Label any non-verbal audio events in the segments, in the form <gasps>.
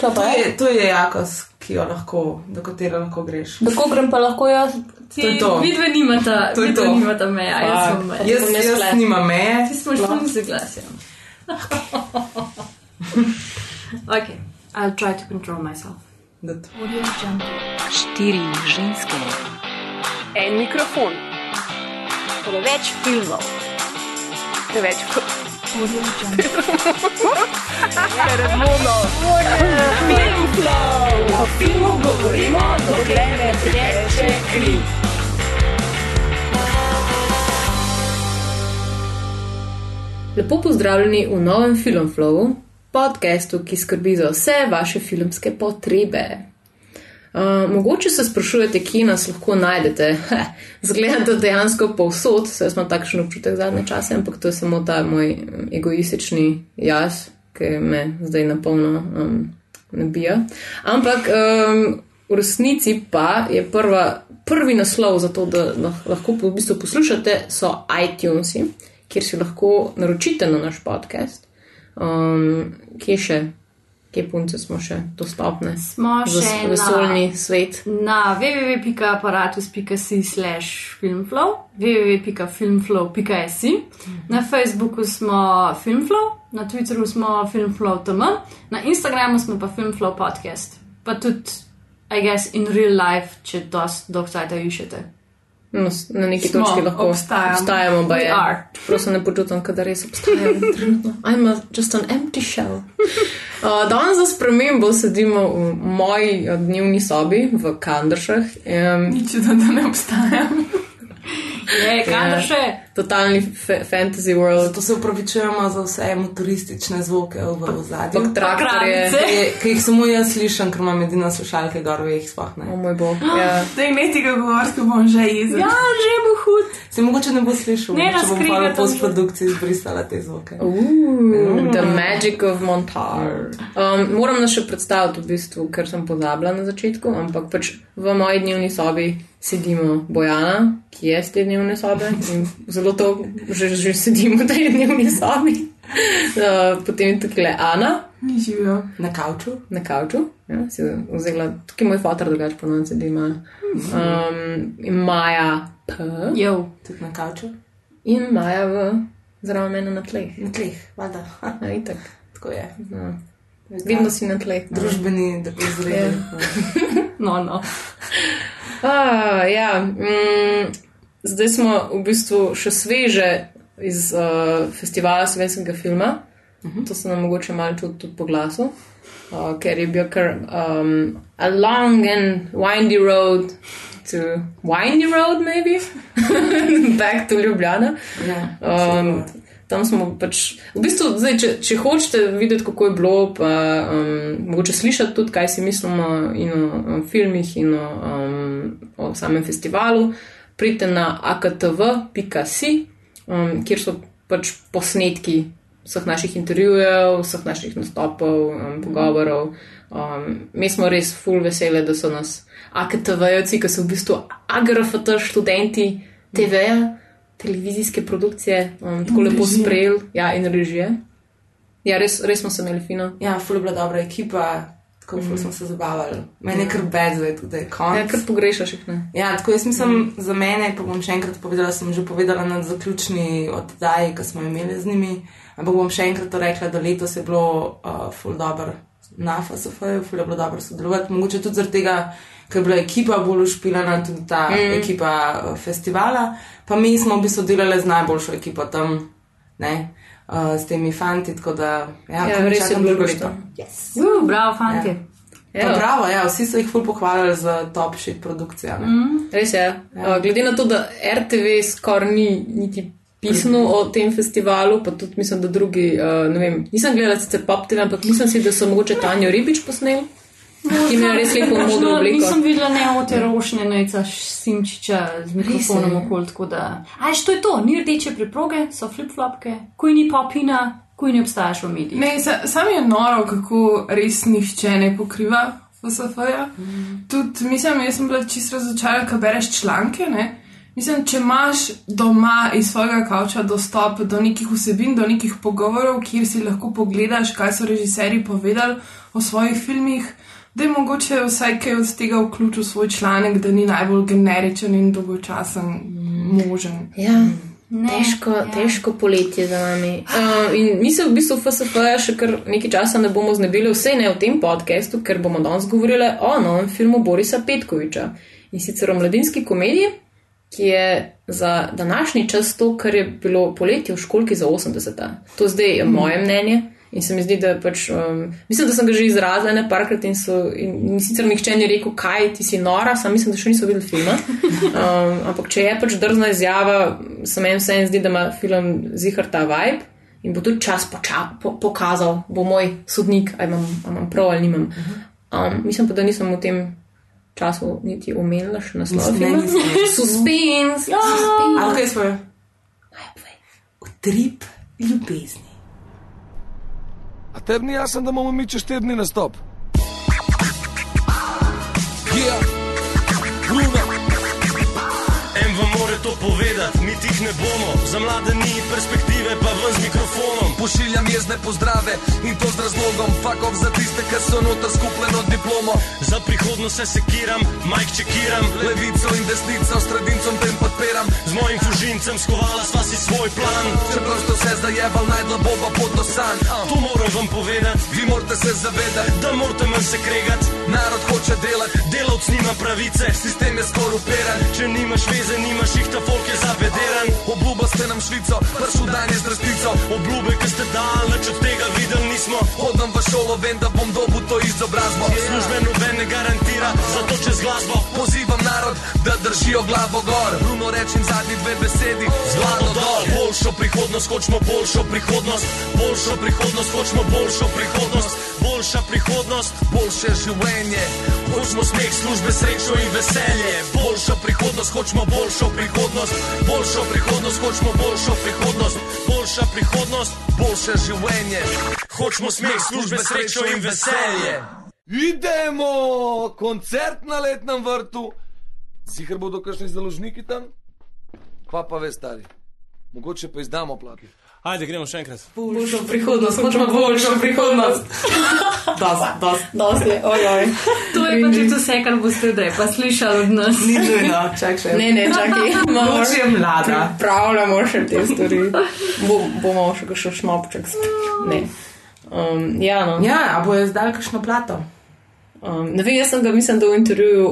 To je? to je jakost, ki jo lahko, do katere lahko greš. Kako grem pa lahko jaz? To je to. Vidve nimata, To je vidve to. nimata meja, jaz sem meja. Jaz, jaz jaz tule. nimam meje. Ti smo šli z glasjem. <laughs> ok, I'll try to control myself. Štiri ženske, En mikrofon, preveč filmov, preveč razumno. Film flow, o filmu govorimo, dokler ne teče kri. Lepo pozdravljeni v novem Filmflowu, podkastu, ki skrbi za vse vaše filmske potrebe. Uh, mogoče se sprašujete, kje nas lahko najdete. Zgleda, da dejansko povsod, saj smo takšen občutek zadnje čase, ampak to je samo ta moj um, egoistični jaz, ki me zdaj napolno um, nabija. Ampak um, v resnici pa je prva, prvi naslov za to, da lah- lahko v bistvu poslušate, so iTunesi, kjer si lahko naročite na naš podcast. Um, kje še, kje punce smo še dostopne? Smo še s- vesoljni svet. na www.aparatus.si slash filmflow, www.filmflow.si, na Facebooku smo Filmflow, na Twitterju smo filmflow.tm, na Instagramu smo pa Filmflow podcast, pa tudi, I guess, in real life, če dost dolg cajta iščete. No, na neki Smo, točki lahko obstajamo. obstajamo. Baje. are. Čeprav se ne počutim, da res obstajam. <laughs> I'm a, just an empty shell. Uh, danes za spremembo sedimo v moji uh, dnevni sobi v Kandršah. Um, da, da ne obstajam. Je, Ja. yeah. še? totalni fa fantasy world, Zato se upravičujemo za vse motoristične zvoke v ozadju. ampak traktorje. Ki jih samo jaz slišim, ker imam edino slušalke, gor jih sploh O ne. moj bog. Ja. Da jim tega govoriti, ko bom že jezen. Ja, že bo hud. Se mogoče ne bo slišal, Ne, če bom pa tam po že. produkciji izbrisala te zvoke. Ooh, the magic of montage. Um, moram nas še predstaviti, v bistvu, ker sem pozabila na začetku, ampak pač v moji dnevni sobi sedimo Bojana, ki je z te dnevne sobe in zelo to že, že sedimo v tej dnevni sobi. Uh, <laughs> potem je tukaj Ana Ni živijo. Na kavču. na kavču, ja, si vzela, tukaj je moj fotor, drugače ponovno sedi ima. Um, in Maja P. Jo. Tudi na kavču. in Maja v zraven mene na tleh. Na tleh. Ha, Ja, itak. Tako je. No. Vedno si na tleh. no. Družbeni izredi. <laughs> No, no. <laughs> Ah, ja, mm, zdaj smo v bistvu še sveže iz uh, festivala slovenskega filma. Uh -huh. To se nam mogoče malo čuti tudi po glasu, uh, ker je bil kar um, a long and windy road to windy road, maybe <laughs> back to Ljubljana. Ja, Um, tam smo pač, v bistvu, zdaj, če, če hočete videti, kako je bilo, pa um, mogoče slišati tudi, kaj si mislimo in o, o filmih, in o, um, o samem festivalu, pridite na aktv.si, um, kjer so pač posnetki vseh naših intervjujev, vseh naših nastopov, um, pogovorov. Um, mi smo res full veseli, da so nas AKTV-jevci, ki so v bistvu AGRFT študenti TV-ja, televizijske produkcije, um, tako lepo režije. sprejeli, ja, in režije. Ja, res, res smo se imeli fino. Ja, ful je bila dobra ekipa, tako ful smo se zabavali. Meni je kar bed, zdaj tudi je konc. Ja, kar pogrešaš jih, ne? Ja, tako jaz mislim za mene, pa bom še enkrat povedala, sem že povedala na zaključni oddaji, ki smo imeli z njimi, ampak bom še enkrat to rekla, da letos je bilo uh, ful dobro na FSF-ju, ful je bilo dobro sodelovati, mogoče tudi zaradi tega, ker je bila ekipa bolj ušpilana, tudi ta mm. ekipa uh, festivala, pa mi smo v bistvu delali z najboljšo ekipo tam, ne, uh, s temi fanti, tako da, ja, Ja, res je bilo luštno. leto. Uh, bravo, fanti. Ja. Pa Evo. bravo, ja, vsi so jih ful pohvalili za top shit produkcijo. ne. Res je. Ja. Glede na to, da RTV skoraj ni niti pisano o tem festivalu, pa tudi mislim, da drugi, uh, ne vem, nisem gledala sicer Pop TV, ampak mislim si, da so mogoče Tanjo Ribič posneli, ki ima res lepo modro obliko. nisem videla ne od te rošnje najca Simčiča z mikrofonom okoli, tako da. A, što je to? Ni rdeče preproge, so flip-flopke, kuj ni popina, kuj ne obstajaš v medijih. Ne, sa, sam je noro, kako res nihče ne pokriva FSF-ja. Mm. Tudi, mislim, jaz sem bila čisto razočarana, ko bereš članke. Ne? Mislim, če imaš doma iz svojega kavča dostop do nekih vsebin, do nekih pogovorov, kjer si lahko pogledaš, kaj so režiserji povedali o svojih filmih, da je mogoče vsaj kaj od tega vključil v svoj članek, da ni najbolj generičen in dolgočasen možen. Ja. Ne, Težko, ja. težko poletje za nami. Uh, in mi se v bistvu v FSF še kar nekaj časa ne bomo znebili, vse ne v tem podkastu, ker bomo danes govorili o novem filmu Borisa Petkoviča in sicer o mladinski komediji, ki je za današnji čas to, kar je bilo poletje v školki za 80. To zdaj je moje mnenje. In se mi zdi, da pač, um, mislim, da sem ga že izrazila ne parkrat in, so, in, in sicer nihče ni rekel, kaj ti si nora, sam mislim, da še niso videli filma. Um, ampak če je pač drzna izjava, se meni vse zdi, da ima film zihar ta vibe in bo tudi čas poča, po, pokazal, bo moj sodnik, ali imam, ali imam prav ali nimam. Um, mislim pa, da nisem v tem času niti omenila še naslov filma. nisem. Suspense! Ja. Ali kaj svoje? Utrip ljubezni. Tebi ni jasno, da bomo mi čez štiri dni na stop? Yeah. Bruno. En vam more to povedati, mi tih ne bomo. Za mlade ni perspektive, pa ven z mikrofonom. Pošiljam jezne pozdrave in to z razlogom. Fakov za tiste, ki so noter skupljeno diplomo. Za prihodnost se sekiram, majk čekiram. Levico in desnico, s tradincom tem podpiram. Z mojim fužincem skovala sva si svoj plan. Čeprav ste vse zajeval, najdla boba pod dosan. To moram vam povedati, Vi morate se zavedati, da morate manj se kregati. narod hoče delati, Delavc nima pravice, sistem je skorupiran. če nimaš veze, nimaš jih, ta folk je zabederan. Obljubo ste nam švico, pršu dan je z resnico. Obljube, ki ste dal, nič od tega videli nismo. Hodam v šolo, vem, da bom dobil to izobrazbo. Službe noben ne garantira, zato čez glasbo. Pozivam narod, da držijo glavo gor. Bruno rečem zadnji dve besedi, z glavo dol. Boljšo prihodnost, hočemo boljšo prihodnost. Boljšo prihodnost, hočemo boljšo prihodnost. Boljša prihodnost, Boljše življenje, hočemo smeh, službe, srečo in veselje. Boljšo prihodnost, hočemo boljšo prihodnost. Boljšo prihodnost, hočemo boljšo prihodnost. Boljša prihodnost, boljše življenje. hočemo smeh, službe, srečo in veselje. Idemo, koncert na letnem vrtu. Sicer bodo kakšni založniki tam? Kva pa ve, stari. Mogoče pa izdamo plati. Ajde, gremo še enkrat. Boljšo prihodnost, hočemo boljšo prihodnost. <laughs> Dost, dost. Dosti je, ojoj. To je pač vse, kar boste zdaj pa slišali od nas. Ni nujno, čak še. Ne, ne, čakaj, <laughs> imamo Mogoče je mlada. Pripravljamo še te stvari. Bo, bomo še kakšen šnopček spet. Ne. Um, ja, no. Ja, a bo je zdaj kakšno plato? Um, ne vem, jaz sem ga, mislim, da v intervjuju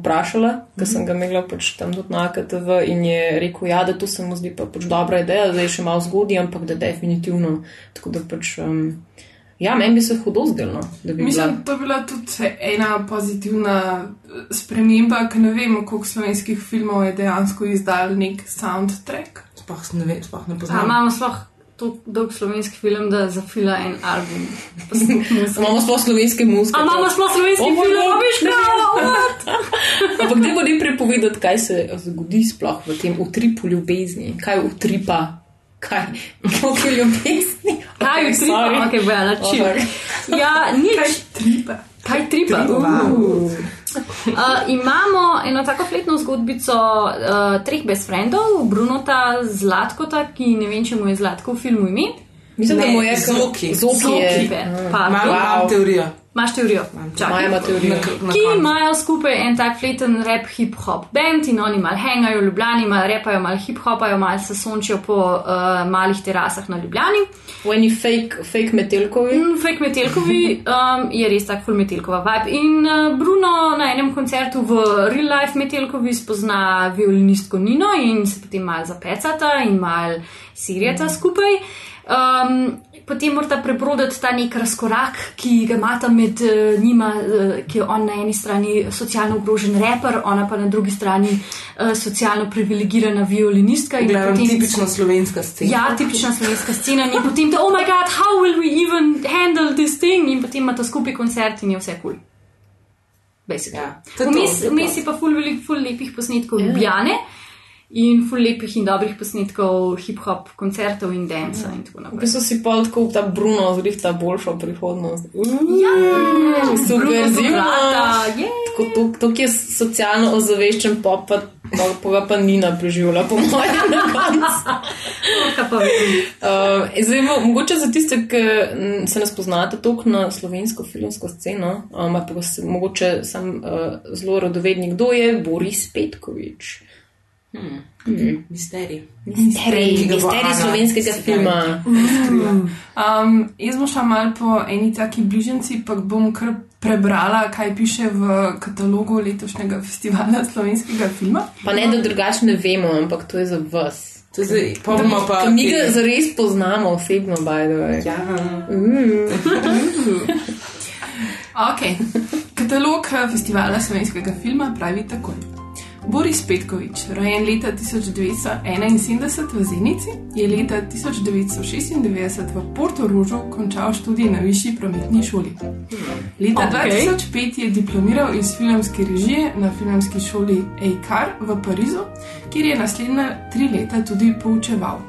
vprašala, ker sem ga imela pač tam tudi na AKTV in je rekel, ja, da to se mu zdi pa pač dobra ideja, zdaj je še malo zgodaj, ampak da definitivno. Tako da pač, um, ja, meni bi se hudo zdelo, no, da bi Mislim, bila. to je bila tudi ena pozitivna eh, sprememba, ker ne vemo, koliko slovenskih filmov je dejansko izdal nek soundtrack. Sploh ne vem, sploh ne poznam. imamo sploh tako dolg slovenski film, da zafila en album. <laughs> Imamo sploh slovenske muzike. A imamo sploh slovenski O moj film, bog. a veš kaj? <laughs> Ampak ne bo ne prepovedati, kaj se zgodi sploh v tem utripu ljubezni. Kaj utripa, kaj je ljubezni. Kaj Okay, je tripa? sorry. Ok, bo ena čim. Sorry. Ja, nič. Tripa. Kaj tripa? Wow. Uh, imamo eno tako fletno zgodbico uh, treh best friendov, Brunota, Zlatkota, ki ne vem, če mu je Zlatko v filmu ime. Mislim, da Ne, mu je Zoki. Zoki je. Zokipe. Pa, Imam, Wow. imam teorijo. Imaš teorijo? Maja teorijo. Na Ki koncu. imajo skupaj en tak fleten rap hip-hop band in oni mal hangajo v Ljubljani, mal repajo, mal hip-hopajo, mal se sončijo po uh, malih terasah na Ljubljani. V eni fake, fake metelkovi. Mm, Fake Metelkovi <laughs> um, je res tak full Metelkova vibe. In uh, Bruno na enem koncertu v Real Life Metelkovi spozna violinistko Nino in se potem mal zapecata in mal sirjata skupaj. Um, potem morata prebroditi ta nek razkorak, ki ga imata med uh, njima, uh, ki je on na eni strani socialno ogrožen raper, ona pa na drugi strani uh, socialno privilegirana violinistka. in Gledam potem- tipično slovenska scena. Ja, tipična slovenska scena in potem te, oh moj bog, how will we even handle this thing? In potem imata skupaj koncert in je vse kul. Cool. Ja, je to, Vmes je pa ful veliko ful lepih posnetkov Ja. Ljubljane in ful lepih in dobrih posnetkov hip-hop koncertov in dansa in tako V naprej. bistvu si pa tako ta Bruno zrihta boljšo prihodnost. Ja, Super, Bruno zimno. Zobrata, je. Tako to, to, ki je socialno ozaveščen pop, pa pa, pa ga pa Nina preživela, po mojem, na koncu. <laughs> Uh, zdaj, mo- mogoče za tiste, ki se ne spoznate toliko na slovensko filmsko sceno, um, pa se mogoče sam uh, zelo radovedni, kdo je Boris Petkovič. Misterij. Misterij, bo misterij Ana slovenskega filma. Um, jaz bom šla malo po eni taki bližnjici, pa bom kar prebrala, kaj piše v katalogu letošnjega festivala <laughs> slovenskega filma. Pa ne, da drugače ne vemo, ampak to je za vas. To je zdaj, pa bomo pa. Mi ga zares poznamo osebno, by the way. Ja, <laughs> <laughs> Ok, katalog eh, festivala slovenskega filma pravi takole. Boris Petkovič, rojen leta 1971 v Zenici, je leta 1996 v Porto Rožu končal študij na višji prometni šoli. Leta Okej. 2005 je diplomiral iz filmske režije na filmski šoli EICAR v Parizu, kjer je naslednja tri leta tudi poučeval.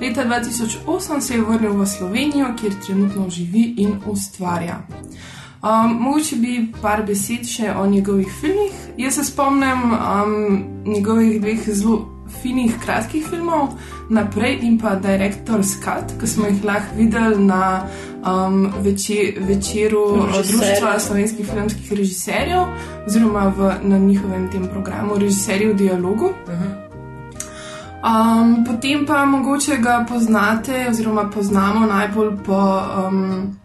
Leta 2008 se je vrnil v Slovenijo, kjer trenutno živi in ustvarja. Um, mogoče bi par besed še o njegovih filmih. Jaz se spomnim um, njegovih dveh zelo finih, kratkih filmov, Naprej in pa Director's Cut, ki smo jih lahko videli na um, veče, večeru Režiserjev. Društva slovenskih filmskih režiserjev, oziroma v, na njihovem tem programu Režiserji v dialogu. Um, potem pa mogoče ga poznate, oziroma poznamo najbolj po um,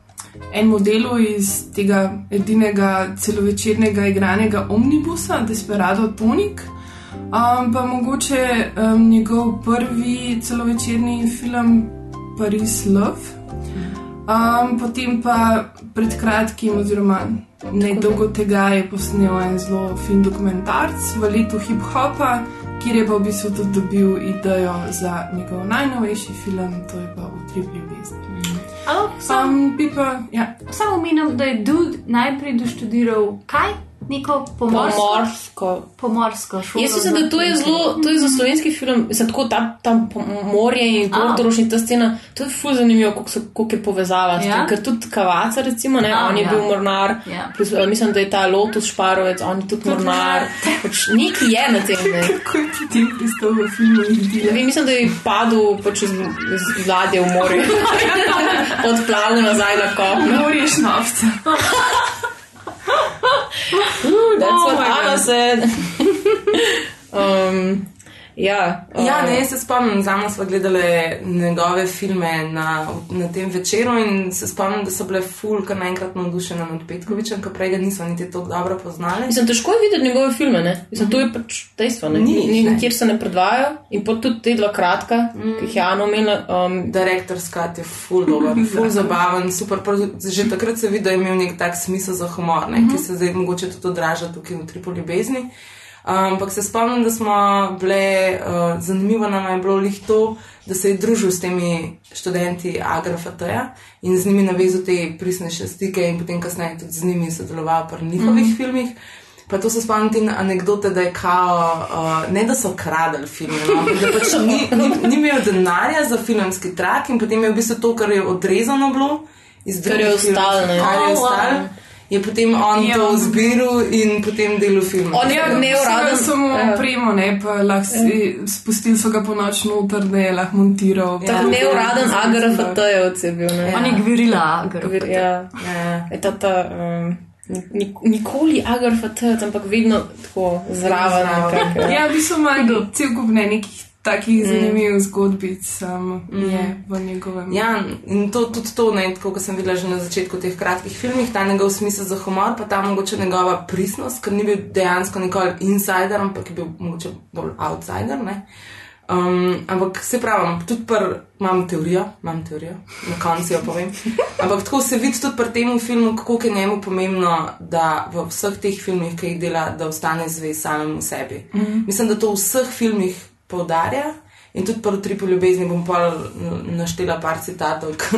enem modelu iz tega edinega celovečernega igranega omnibusa, Desperado Tonic. Um, pa mogoče um, njegov prvi celovečerni film Paris Love. Um, potem pa pred kratkim, oziroma nedolgo tega, je posnel en zelo fin dokumentarc v letu hip-hopa, kjer je pa v bistvu tudi dobil idejo za njegov najnovejši film, to je pa Utrip ljubezni. Alo, sam, Um, bi pa, ja, samo omenim, da je Dud najprej doštudiral kaj? Neko pomorsko, Pomorsko. pomorsko šolo. Jaz mislim, da to je zelo, to je za slovenski film, mislim, tako tam, tam morje in A. Portorož in ta scena, to je ful zanimivo, koliko, so, koliko je povezava. tem, Ja. Ker tudi Kavaca, recimo, ne, A, on je ja. bil mornar, Ja. plus, eh, mislim, da je ta Lotus Šparovec, on je tudi mornar. <laughs> Pač nekaj je na tem, ne. <laughs> kako je potem pristal v filmu mislim, da je padel pač iz, iz ladje v morje, <laughs> odplavil nazaj na kopno. Morje šnovca. That's Oh what my Ana God. said. <laughs> um, ja, Ja, uh, ne, jaz se spomnim, za mano smo gledali njegove filme na, na tem večeru in se spomnim, da so bile ful, kar naenkrat navdušene nad Petkovičem, ker prej ga niso niti tako dobro poznali. Mislim, težko je videti njegove filme, ne? Mislim, to je pač dejstvo, ne? Ni, Ni, nikjer se ne predvajajo in pot tudi te dva kratka, mm. ki jih je Ana omenila. Um, Direktor Skat je ful dober, <laughs> ful zabaven, super. Že takrat se vidi, da je imel nek tak smisel za humor, ne, ki se zdaj mogoče tudi odraža tukaj v tripu ljubezni. Ampak se spomnim, da smo bile, uh, zanimivo nam je bilo lih to, da se je družil s temi študenti AGRFT-ja in z njimi navezal te prisnejše stike in potem kasneje tudi z njimi sodeloval pri njihovih mm. filmih. Pa to se spomnim te anekdote, da je kao, uh, ne da so kradli filme, no, da pač ni, ni, ni imel denarja za filmski trak in potem je v bistvu to, kar je odrezano bilo iz Kar je drugih ostalo, filmov, ne. Kar je Oh, wow. ostalo. Je potem on Ja. to zbiral in potem delal film. On je Ja, ne uraden. uraden. Samo Ja. opremo, ne, pa lahko si spustili so ga po noč noter, da je lahko montiral. Ja. Tako neuraden agrafatejevc je bil, ne? On je gverila, Vir- Ja, Ja. je ta, ta um, ni- nikoli agrafatejevc, ampak vedno tako zraven. Ja. Ja, v bistvu ima <laughs> cel kup ne nekih takih zanimivih zgodbic um, je v njegovem. Ja, in to, tudi to, ne, tako kot sem videla že na začetku teh kratkih filmih, ta njegov smisel za humor, pa ta mogoče njegova pristnost, ker ni bil dejansko nikoli insider, ampak je bil mogoče bolj outsider. Ne. Um, ampak se pravim, tudi pr, imam teorijo, imam teorijo, na koncu jo povem. <laughs> Ampak tako se vidi tudi pri tem filmu, kako je njemu pomembno, da v vseh teh filmih, ki jih dela, da ostane zvest samemu sebi. Mm -hmm. Mislim, da to v vseh filmih poudarja. In tudi pri tripu ljubezni bom pa naštela par citatov, ki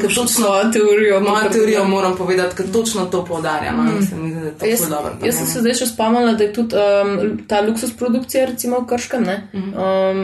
točno Svojo teorijo. mojo teorijo moram povedati, ker točno to poudarja. No, mm. Mislim, to Jaz, dobro. jaz sem se zdaj še spomnila, da je tudi um, ta luksus produkcija, recimo v Krškem, ne, um,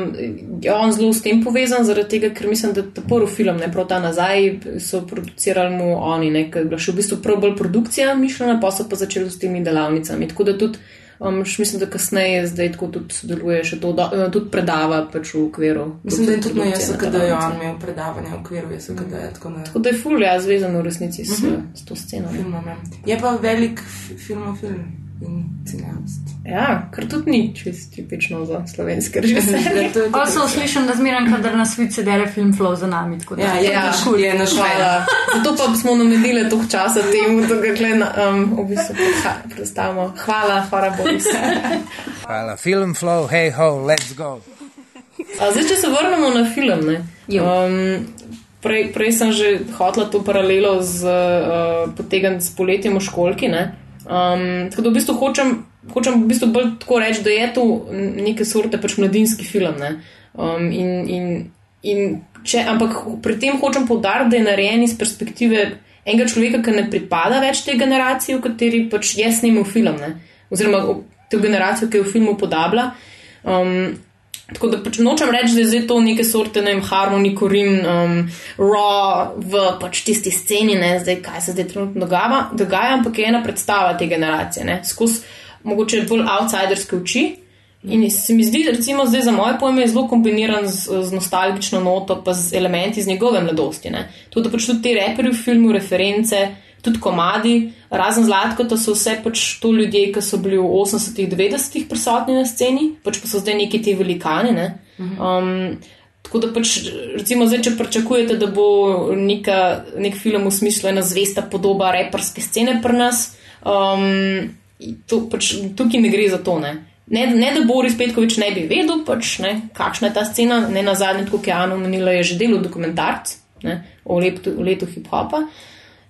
je on zelo s tem povezan, zaradi tega, ker mislim, da ta prvi film, ne prav ta nazaj, so producirali mu oni, ne, ker je bila še v bistvu prav bolj produkcija mišljena, pa so pa začeli s temi delavnicami. Tako da tudi Um, še mislim, da kasneje zdaj tako tudi sodeluje, še do, eh, tudi predava pač v okviru. Mislim, da je tudi na produkcije JSKD je on imel predavanje v okviru JSKD. Tako da Tako da je ful, ja, zvezan v resnici s, Mhm. s to sceno. filmom, ja. Je pa velik fi- filmofilm in cineast. Ja, kar tudi ni čist tipično za slovenske režiserje. <laughs> To je Pa so slišim, da zmeraj, kadar na svet se dere film flow za nami. tako da- Ja, je, Ja, ja, je naš Hvala. Zato pa smo namenili toliko časa temu, da ga gledamo, um, v bistvu predstavimo. Hvala, hvala Boris. <laughs> Hvala, film flow, hey ho, let's go. A zdaj, če se vrnemo na film, ne. Um, prej, prej sem že hotla to paralelo z uh, potegniti s poletjem v školki. Ne. Um, tako da v bistvu hočem, hočem v bistvu bolj tako reči, da je to neke sorte pač mladinski film. Ne. Um, in, in, in če, ampak pri tem hočem poudariti, da je narejen iz perspektive enega človeka, ki ne pripada več tej generaciji, v kateri pač je snimal film, ne. oziroma to generacijo, ki jo v filmu podablja. Um, Tako da pač nočem reči, da je zdaj to neke sorte, ne vem, Harmony, Corin, um, Raw v pač tisti sceni, ne zdaj, kaj se zdaj trenutno dogaja, dogaja ampak je ena predstava te generacije, ne, skozi mogoče bolj outsiderske oči. In se mi zdi, recimo, zdaj za moje pojme zelo kombiniran z, z nostalgično noto, pa z elementi iz njegove mladosti. Ne. To, da pač tudi ti reperi v filmu, reference, tudi komadi, razen zlatko, to so vse pač to ljudje, ki so bili v 80-ih, 90-ih prisotni na sceni, pač pa so zdaj neki ti velikani. Ne. Um, tako da pač, recimo, zdaj, če pričakujete, da bo neka, nek film v smislu ena zvesta podoba reperske scene pri nas, um, to, pač, tukaj ne gre za to. Ne. Ne, ne, da Boris Petkovič ne bi vedel, pač, ne, kakšna je ta scena, ne na zadnje, kot je Anu menila, je že delal dokumentarc ne, o, letu, o letu hip-hopa.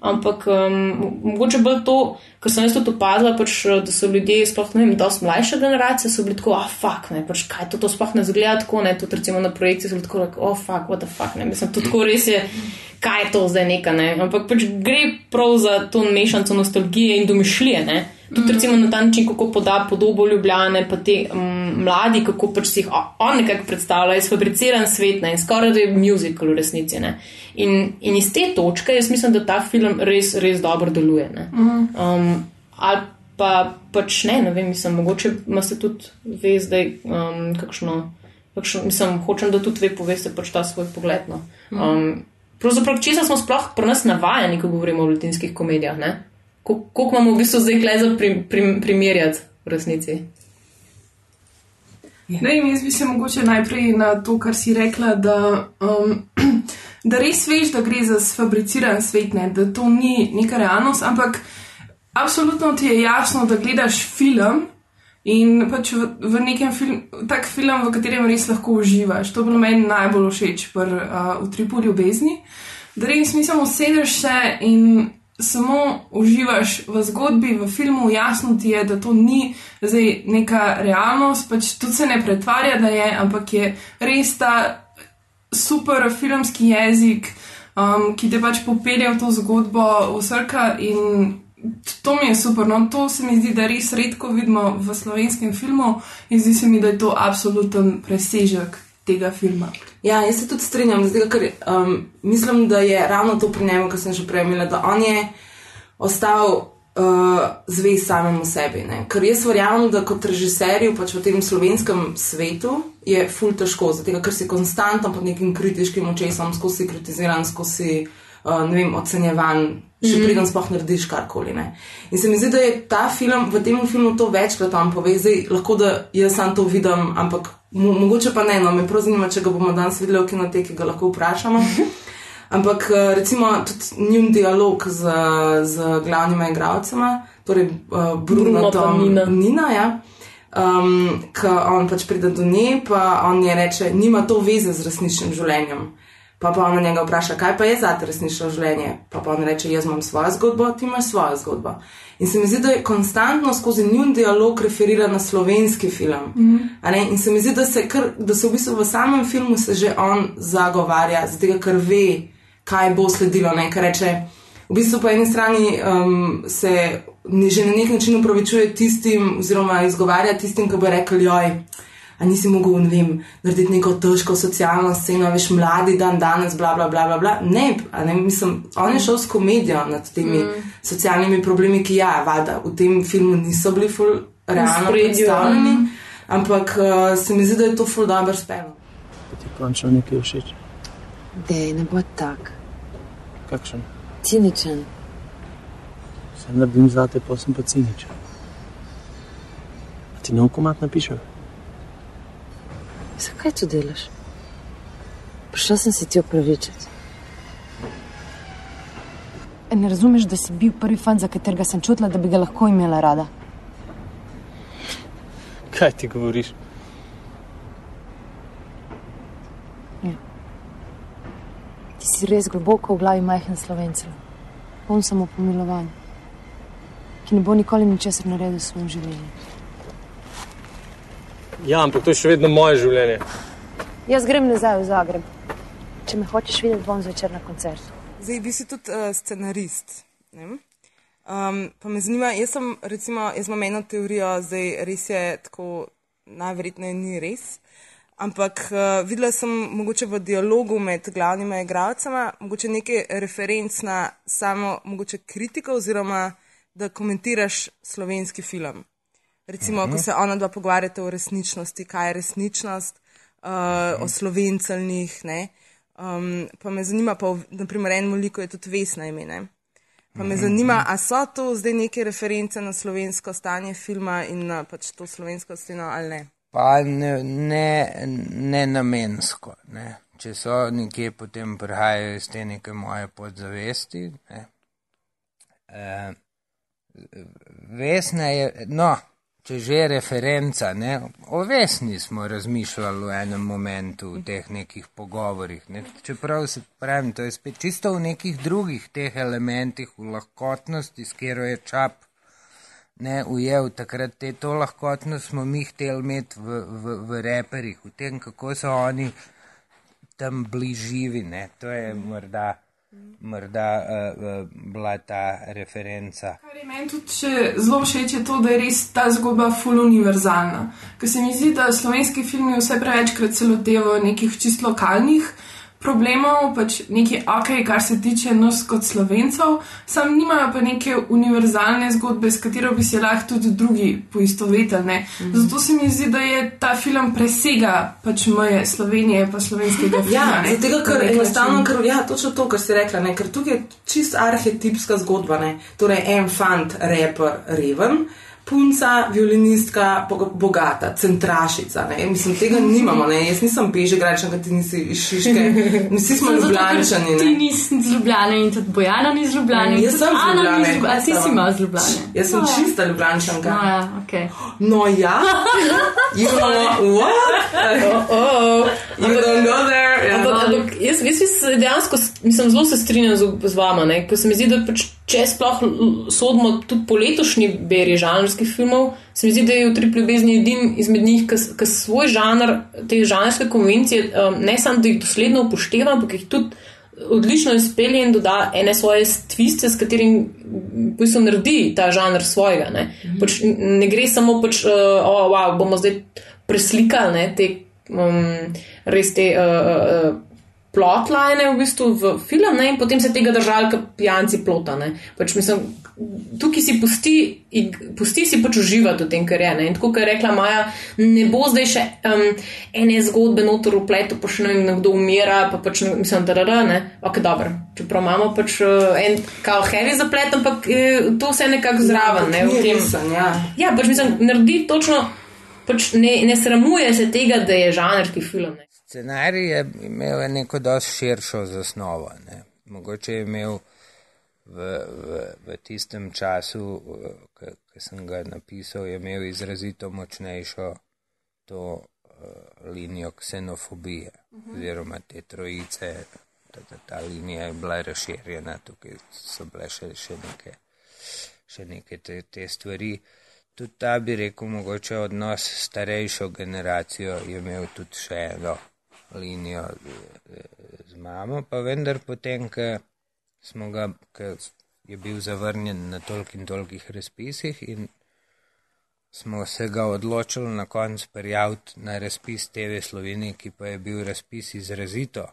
Ampak um, mogoče bolj to, kar sem jaz tudi opazila, pač, da so ljudje, sploh ne vem, dosti mlajša generacija, so bili tako, ah, fuck, ne, pač kaj to, to sploh ne zgleda tako, ne, tudi recimo na projekciji so bili tako, like, oh, fuck, what the fuck, ne, mislim, to tako res je, kaj je to zdaj neka, ne, ampak pač gre prav za to mešanico nostalgije in domišljije, ne. Tudi recimo na ta način, kako poda podobo Ljubljane, pa te um, mladi, kako pač si jih on nekako predstavlja, je sfabriciran svet ne, in skoraj da je musical v resnici. Ne. In, in iz te točke jaz mislim, da ta film res, res dobro deluje. ne. Um, ali pa pač ne, ne vem, mislim, mogoče imate tudi ve zdaj um, kakšno, kakšno, mislim, hočem, da tudi vi poveste pač ta svoj pogled. No. Um, pravzaprav, če smo sploh pri nas navajeni, ko govorimo o latinskih komedijah, ne? Ko- koliko imamo v bistvu zdaj kle za prim, prim, primerjati v resnici. Ne vem, jaz bi se mogoče najprej na to, kar si rekla, da, um, <clears throat> da res veš, da gre za sfabriciran svet, ne, da to ni neka realnost, ampak absolutno ti je jasno, da gledaš film in pač v, v nekem filmu, tak film, v katerem res lahko uživaš. To je bilo meni najbolj všeč pr, uh, v tripu ljubezni, da res mislim, usedeš se in samo uživaš v zgodbi, v filmu, jasno ti je, da to ni zdaj neka realnost, pač tudi se ne pretvarja, da je, ampak je res ta super filmski jezik, um, ki te pač popelje v to zgodbo, v srka in to mi je super. No, to se mi zdi, da res redko vidimo v slovenskem filmu in zdi se mi, da je to absoluten presežek tega filma. Ja, jaz se tudi strinjam, zdaj, ker um, mislim, da je ravno to pri njemu, kar sem že prej imela, da on je ostal uh, zvest samemu sebi. Ne? Ker jaz verjamem, da kot režiserju pač v tem slovenskem svetu je ful težko, zato ker si konstantno pod nekim kritiškim očesom, skozi kritiziran, skozi uh, ne vem, ocenjevan. Še mm. preden sploh narediš karkoli. Ne. In se mi zdi, da je ta film, v tem filmu to večkrat tam pove, zdaj lahko da jaz sam to vidim, ampak mo mogoče pa ne, no, me prav zanima, če ga bomo danes videli v kinoteki, ga lahko vprašamo. <laughs> Ampak eh, recimo tudi njun dialog z, z glavnima igralcema, torej uh, Bruno, Bruno Nina. Nina ja. Um, ko on pač pride do nje, pa on je reče, nima to veze z resničnim življenjem. Pa pa ona njega vpraša, kaj pa je za te resnično življenje. Pa pa on reče, jaz imam svojo zgodbo, ti imaš svojo zgodbo. In se mi zdi, da je konstantno skozi njun dialog referira na slovenski film. Mm -hmm. In se mi zdi, da se, kar, da se v bistvu v samem filmu se že on zagovarja, zato ker ve, kaj bo sledilo. Ne? Ker reče, v bistvu po eni strani um, se že na nek način upravičuje tistim, oziroma izgovarja tistim, ki bo rekel, joj. A nisi mogel, ne vem, narediti neko težko socialno sceno, veš, mladi dan danes, bla, bla, bla, bla, bla. Ne, a ne, mislim, on je šel s komedijo nad temi mm. socialnimi problemi, ki ja, valjda, v tem filmu niso bili ful realno ospredju, predstavljeni, ampak uh, se mi zdi, da je to ful dobro spelo. Ti končno nekaj všeč. Dej, ne bo tak. Kakšen? Ciničen. Sem naredim zate, pa sem pa ciničen. A ti nov komat napišem? Zakaj to delaš? Prišel sem se ti opravičiti. E, Ne razumeš, da si bil prvi fan, za katerega sem čutila, da bi ga lahko imela rada. Kaj ti govoriš? Ti si res globoko v glavi majhen slovencev, poln samo pomilovan, ki ne bo nikoli ničesar naredil v svojem življenju. Ja, ampak to je še vedno moje življenje. Jaz grem nazaj v Zagreb. Če me hočeš videti, bom zvečer na koncertu. Zdaj, vi si tudi uh, scenarist. ne? Um, pa me zanima, jaz sem, recimo, jaz imam eno teorijo, zdaj res je tako, najverjetneje ni res. Ampak uh, videla sem mogoče v dialogu med glavnima igralcema, mogoče nekaj referenc na samo mogoče kritiko oziroma da komentiraš slovenski film. Recimo, Mhm. ko se ona dva pogovarjata o resničnosti, kaj je resničnost, uh, o slovenceljnih, ne. Um, pa me zanima, pa v- naprimer en moliko je tudi Vesna ime, ne. Pa me Mhm. zanima, a so to zdaj neke reference na slovensko stanje filma in na pač to slovensko sceno ali ne? Pa ne, ne, ne namensko. Ne. Če so nekje, potem prihajajo iz te neke moje podzavesti. Ne. E, vesna je, no, če že je referenca, ne, o vesni smo razmišljali v enem momentu v teh nekih pogovorih. Ne. Čeprav se pravim, to je spet čisto v nekih drugih teh elementih, v lahkotnosti, s katero je čap ne ujel, takrat te to lahkotnost smo mi hteli imeti v, v, v reperjih, v tem, kako so oni tam bliživi. Ne. To je morda, morda uh, bila ta referenca. Kar je meni tudi zelo všeč, je to, da je res ta zgodba full univerzalna. Ker se mi zdi, da slovenski filmi vse prevečkrat se lotevajo nekih čist lokalnih problemov, pač nekaj ok, kar se tiče nas kot slovencev, sam nimajo pa neke univerzalne zgodbe, s katero bi se lahko tudi drugi poistovetili. ne. Zato se mi zdi, da je ta film presega pač meje Slovenije pa slovenskega filma. Ja, ne, zato, ker na nek enostavno, ker, ja, točno to, kar si rekla, ne, ker tukaj je čist arhetipska zgodba. Ne. Torej, en fant, reper, reven, punca, violinistka, bo- bogata, centrašica. Ne. Mislim, tega nimamo. Ne. Jaz nisem bežegračna, ker ti nisi iz Šiške. <laughs> Vsi smo ker ljubljančani. Ti nisi iz Ljubljane in tudi Bojana ni iz Ljubljane. in Jaz sem iz Ana ni Ljubljane. iz Ljubljane. A ti si ima iz Ljubljane. Jaz sem No. čista ljubljančanka. No, ja, okay. No, ja. You know what? Oh, oh. You don't go there. Ja. Ampak, ampak jaz, jaz se dejansko s- mislim, zelo se strinjam z, z vama, ne? ker se mi zdi, da pač, če sploh sodimo tudi po letošnji beri žanrskih filmov, se mi zdi, da je v Tri ljubezni edin izmed njih, ki svoj žanr, te žanrske konvencije, um, ne samo da jih dosledno upošteva, ampak jih tudi odlično izpelje in doda ene svoje tviste, s katerim v bistvu naredi ta žanr svojega. Ne, pač, n- ne gre samo pač, uh, oh, wow, bomo zdaj preslikali ne, te um, res te uh, uh, plotline v bistvu v film ne, in potem se tega držali, kot pijanci plota. Ne. Pač mislim, tukaj si pusti, ig- pusti si pač uživati v tem, kar je. Ne. In tako, kot je rekla Maja, ne bo zdaj še um, ene zgodbe notor v pletu, pa še ne vem, kdo umira, pa pač ne- mislim, da je ne. Ok, dobro. Čeprav imamo pač uh, en kao heavy zaplet, ampak eh, to vse nekako zraven. Ne, v Ni tem. resen, ja. Ja, pač mislim, naredi točno, pač ne, ne sramuje se tega, da je žanrski film. Ne. Scenarij je imel neko dosti širšo zasnovo. Ne. Mogoče je imel v, v, v tistem času, ki sem ga napisal, je imel izrazito močnejšo to uh, linijo ksenofobije oziroma te trojice. Ta, ta, ta linija je bila razširjena, tukaj so bile še, še neke, še neke te, te stvari. Tudi ta bi rekel, mogoče odnos s starejšo generacijo je imel tudi še eno linijo eh, z mamo, pa vendar potem, ko smo ga, ko je bil zavrnjen na tolk in tolkih razpisih in smo se ga odločili na koncu prijaviti na razpis TV Slovenije, ki pa je bil razpis izrazito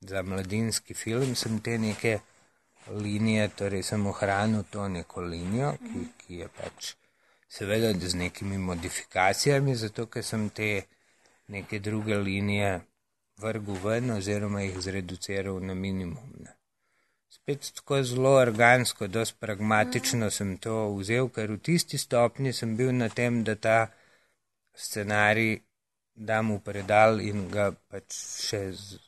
za mladinski film, sem te neke linije, torej sem ohranil to neko linijo, ki, ki je pač seveda z nekimi modifikacijami, zato ker sem te neke druge linije vrgel ven oziroma jih zreduciral na minimum. Ne. Spet tako zelo organsko, dosti pragmatično sem to vzel, ker v tisti stopni sem bil na tem, da ta scenarij dam v predal in ga pač še z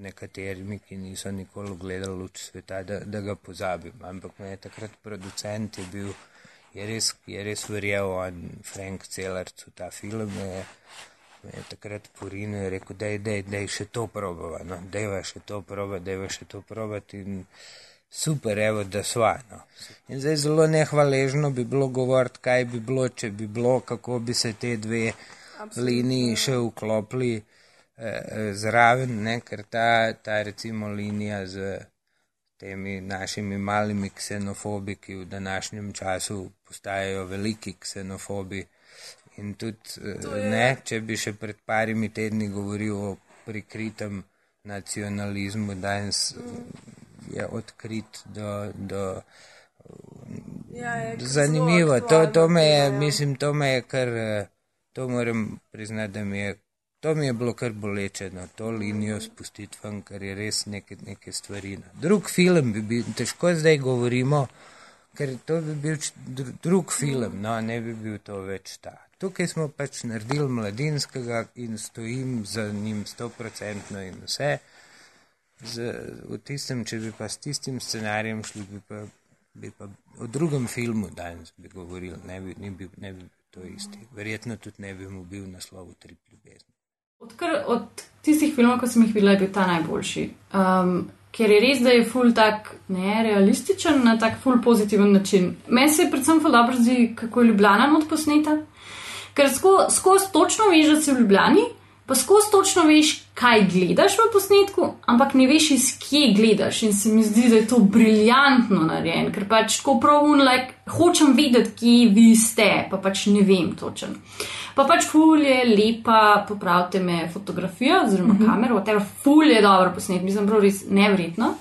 nekaterimi, ki niso nikoli gledali luč sveta, da, da ga pozabim. Ampak me je takrat producent je bil, je res, je res verjel, on Frank Celarc v ta film je, je takrat porinil in rekel, dej, dej, dej še to probava, no, dejva še to probati, dejva še to probati in super, evo, da sva, no. In zdaj zelo nehvaležno bi bilo govoriti, kaj bi bilo, če bi bilo, kako bi se te dve liniji še vklopili eh, zraven, ne, ker ta, ta recimo linija z temi našimi malimi ksenofobi, ki v današnjem času postajajo veliki ksenofobi. In tudi, eh, ne, če bi še pred parimi tedni govoril o prikritem nacionalizmu, danes eh, je odkrit do. do Ja, je kar Zanimivo, to, to me je, ja. mislim, to me je kar, eh, to moram priznati, da mi je, to mi je bilo kar boleče, no, to linijo spustiti ven, ker je res neke, neke stvari. No. Drug film bi bil, težko zdaj govorimo, ker to bi bil drug film, no, ne bi bil to več ta. Tukaj smo pač naredili mladinskega in stojim za njim stoprocentno in vse. Z, v tistem, če bi pa s tistim scenarijem šli, bi pa, bi pa o drugem filmu danes bi govorili, ne bi, ne bi, ne bi to isti. Verjetno tudi ne bi mu bil naslov Trip ljubezni. Odkar, od tistih filmov, ko sem jih videla, je bil ta najboljši. Um, ker je res, da je ful tak nerealističen na tak ful pozitiven način. Meni se predvsem ful dobro zdi, kako je Ljubljana not posneta. Ker skozi sko točno veš, da si v Ljubljani, pa skozi točno veš, kaj gledaš v posnetku, ampak ne veš, iz kje gledaš. In se mi zdi, da je to briljantno narejen, ker pač tako prav unlike, hočem vedeti, kje vi ste, pa pač ne vem točen. Pa pač ful je lepa, popravite me, fotografija oziroma mm -hmm. kamera, whatever, ful je dobro posnet, mislim, prav res nevrjetno.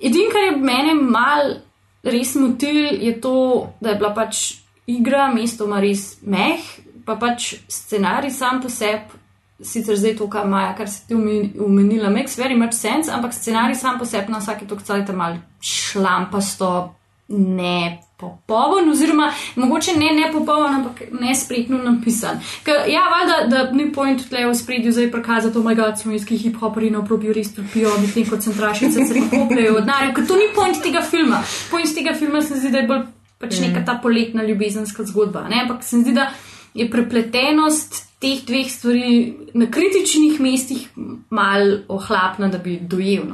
Edino, kar je mene mal res motil, je to, da je bila pač igra mestoma res meh, pa pač scenarij sam po sebi. Sicer zdaj to, kar Maja, kar si ti omen- omenila, makes very much sense, ampak scenarij sam po sebi na vsake tok cajt mal šlampasto, ne popoln, oziroma mogoče ne nepopoln, ampak nespretno napisan. Ker, ja, valjda, da ni point tle v spredju zdaj prikazati, oh moj bog, slovenski hip-hoperi na obrobju res trpijo, medtem ko centrašice se pokopljajo od narja, ker to ni point tega filma. Point tega filma se zdi, da je bolj pač neka ta poletna ljubezenska zgodba, ne? ampak se mi zdi, da je prepletenost teh dveh stvari na kritičnih mestih mal ohlapna, da bi dojel.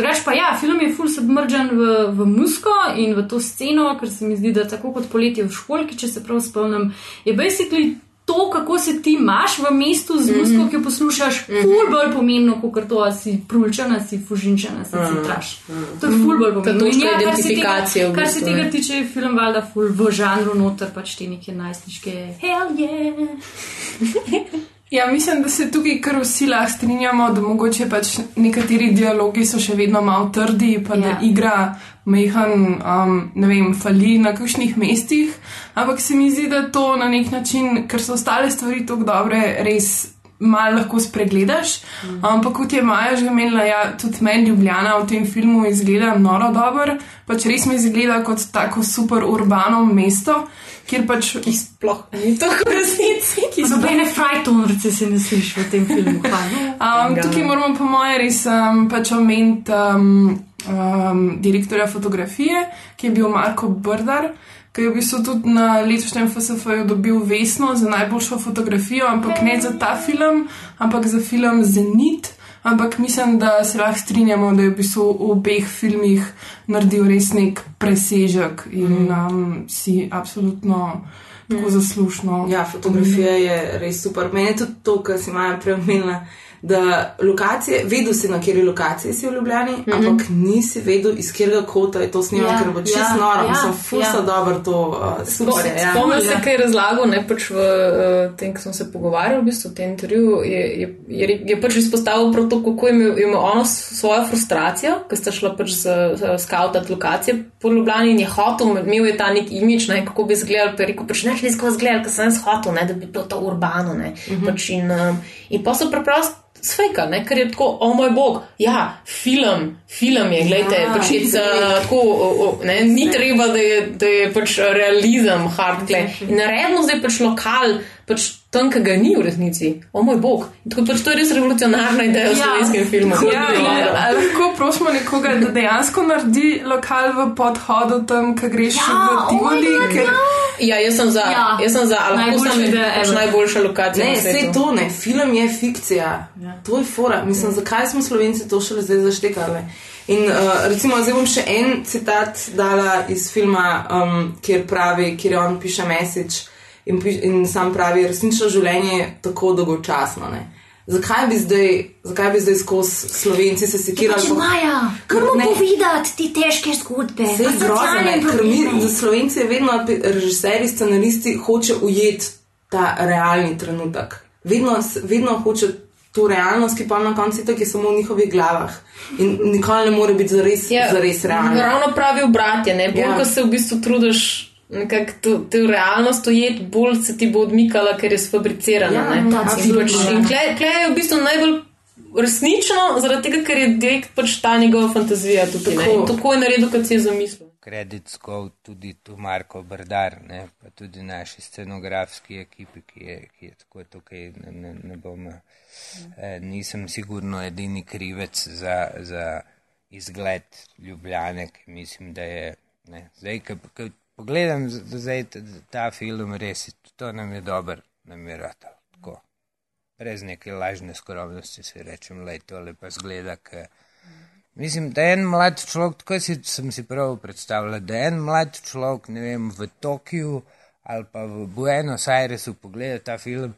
Drugač pa ja, film je full submergen v, v musko in v to sceno, ker se mi zdi, da tako kot poletje v školki, če se prav spomnim, je basically to, kako se ti imaš v mestu z musko, mm -hmm. ki jo poslušaš, mm -hmm. ful bolj pomembno, kot to, ali si prulčana, si fužinčana, si citraš. To je ful bolj pomembno. In točka kar se tega, v kar se bistvu, tega tiče, je film valjda ful v žanru noter, pač te neke najstniške, hell yeah. <laughs> Ja, mislim, da se tukaj kar vsi lahko strinjamo, da mogoče pač nekateri dialogi so še vedno malo trdi, pa ja. da igra mehan, um, ne vem, fali na kakšnih mestih. Ampak se mi zdi, da to na nek način, ker so ostale stvari tako dobre, res malo lahko spregledaš. Mm. Ampak kot je Maja že omenila, ja, tudi meni Ljubljana v tem filmu izgleda noro dobro, pač res mi izgleda kot tako super urbano mesto, kjer pač. Sploh ni to v resnici, ki so Nobene frajtonrce se ne sliši v tem filmu. <laughs> hvala. Um, tukaj moramo, po mojem, res um, pač omeniti um, um, direktorja fotografije, ki je bil Marko Brdar, ki je v bistvu tudi na letošnjem FSF-ju dobil Vesno za najboljšo fotografijo, ampak ne za ta film, ampak za film Zenit. Ampak mislim, da se lahko strinjamo, da je v bistvu v obeh filmih naredil res nek presežek in um, si absolutno tako zaslužno. Ja, fotografija je res super. Meni je tudi to, kar si Maja prej omenila, da lokacije, vedel si na kateri lokaciji si v Ljubljani, mm -hmm. ampak nisi vedel, iz katerega kota je to snimano, Ja, ja, ker bo čist ja, ja, noro, ja, ja, sem fusa ja. ja. dobro to, uh, super je. Ja. Spomnim se, kaj je razlagal, ne pač v uh, tem, ko smo se pogovarjali, v bistvu v tem intervjuju, je, je, je, je pač izpostavil prav to, kako je imel, je imel ono svojo frustracijo, ker sta šla pač z, z skautati lokacije po Ljubljani in je hotel, imel je ta nek imič, ne, kako bi izgledal, pa je rekel, pač ne šli skozi zgled, ker sem jaz hotel, ne, da bi bilo to urbano, ne, uh -huh. pač in, um, in pa so preprosto. Sveka, ne, ker je tako, o moj bog, ja, film, film je, gledajte, Ja. pač je uh, tako, o, o, ne, ni treba, da je, da je pač realizem hardcore. In naredimo zdaj pač lokal, pač tam, ki ga ni v resnici, o moj bog. In tako pač to je res revolucionarna ideja v Ja. slovenskem filmu. Ja, in a lahko prosimo nekoga, da dejansko naredi lokal v podhodu tam, ki greš Ja, v Tivoli. oh God, ker... Ja, jaz sem za, Ja. ja. jaz sem za, a lahko Najboljša sem ideja pač najboljša lokacija. Ne, vse to ne, film je fikcija. Ja. To je fora. Mislim, zakaj smo slovenci to šele zdaj zaštekali? In uh, recimo, zdaj bom še en citat dala iz filma, um, kjer pravi, kjer on piše message in, in sam pravi, resnično življenje je tako dolgočasno. Ne? Zakaj bi zdaj, zakaj bi zdaj skozi slovenci se sekirali? Pač Maja, moramo Ne. povedati te težke zgodbe. Vse je grozno, ker mi za Slovenci je vedno režiserji, scenaristi hoče ujeti ta realni trenutek. Vedno, vedno hoče to realnost, ki pa na koncu tako je samo v njihovih glavah. In nikoli ne more biti zares, ja, zares realna. Ravno pravi obratje, ne, bolj, ja. ko se v bistvu trudiš. Nekako to, realnost ujet, bolj se ti bo odmikala, ker je sfabricirana. Ja, ne. ja, in absolutno, pač, ja. in klej kle je v bistvu najbolj resnično, zaradi tega, ker je direkt pač ta njegova fantazija tukaj. Tako. Tako je naredil, kot si je zamislil. Kredit skov tudi tu Marko Brdar, ne, pa tudi naši scenografski ekipi, ki je, ki je tako tukaj, ne, ne, ne bom, eh, nisem sigurno edini krivec za, za izgled Ljubljane, ki mislim, da je, ne, zdaj, ko pogledam zdaj ta, film, res je, to nam je dober tako. Brez neke lažne skromnosti si rečem, lej, tole pa zgleda, ker Mislim, da je en mlad človek, tako si, sem si prav predstavljal, da je en mlad človek, ne vem, v Tokiu ali pa v Buenos Airesu pogleda ta film,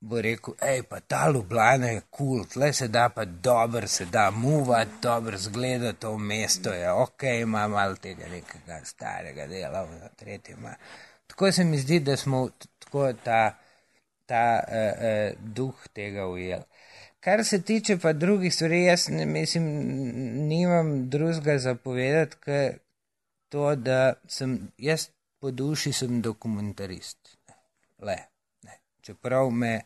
bo rekel, hej, pa ta Ljubljana je kul, cool, tle se da pa dobro, se da muvati, dobro zgleda to mesto, je ok, ima malo tega nekega starega dela, na tretje ima. Tako se mi zdi, da smo tako ta, ta uh, uh, duh tega ujeli. Kar se tiče pa drugih stvari, jaz ne mislim, nimam drugega zapovedati, kot to, da sem jaz po duši sem dokumentarist. Le, ne. Čeprav me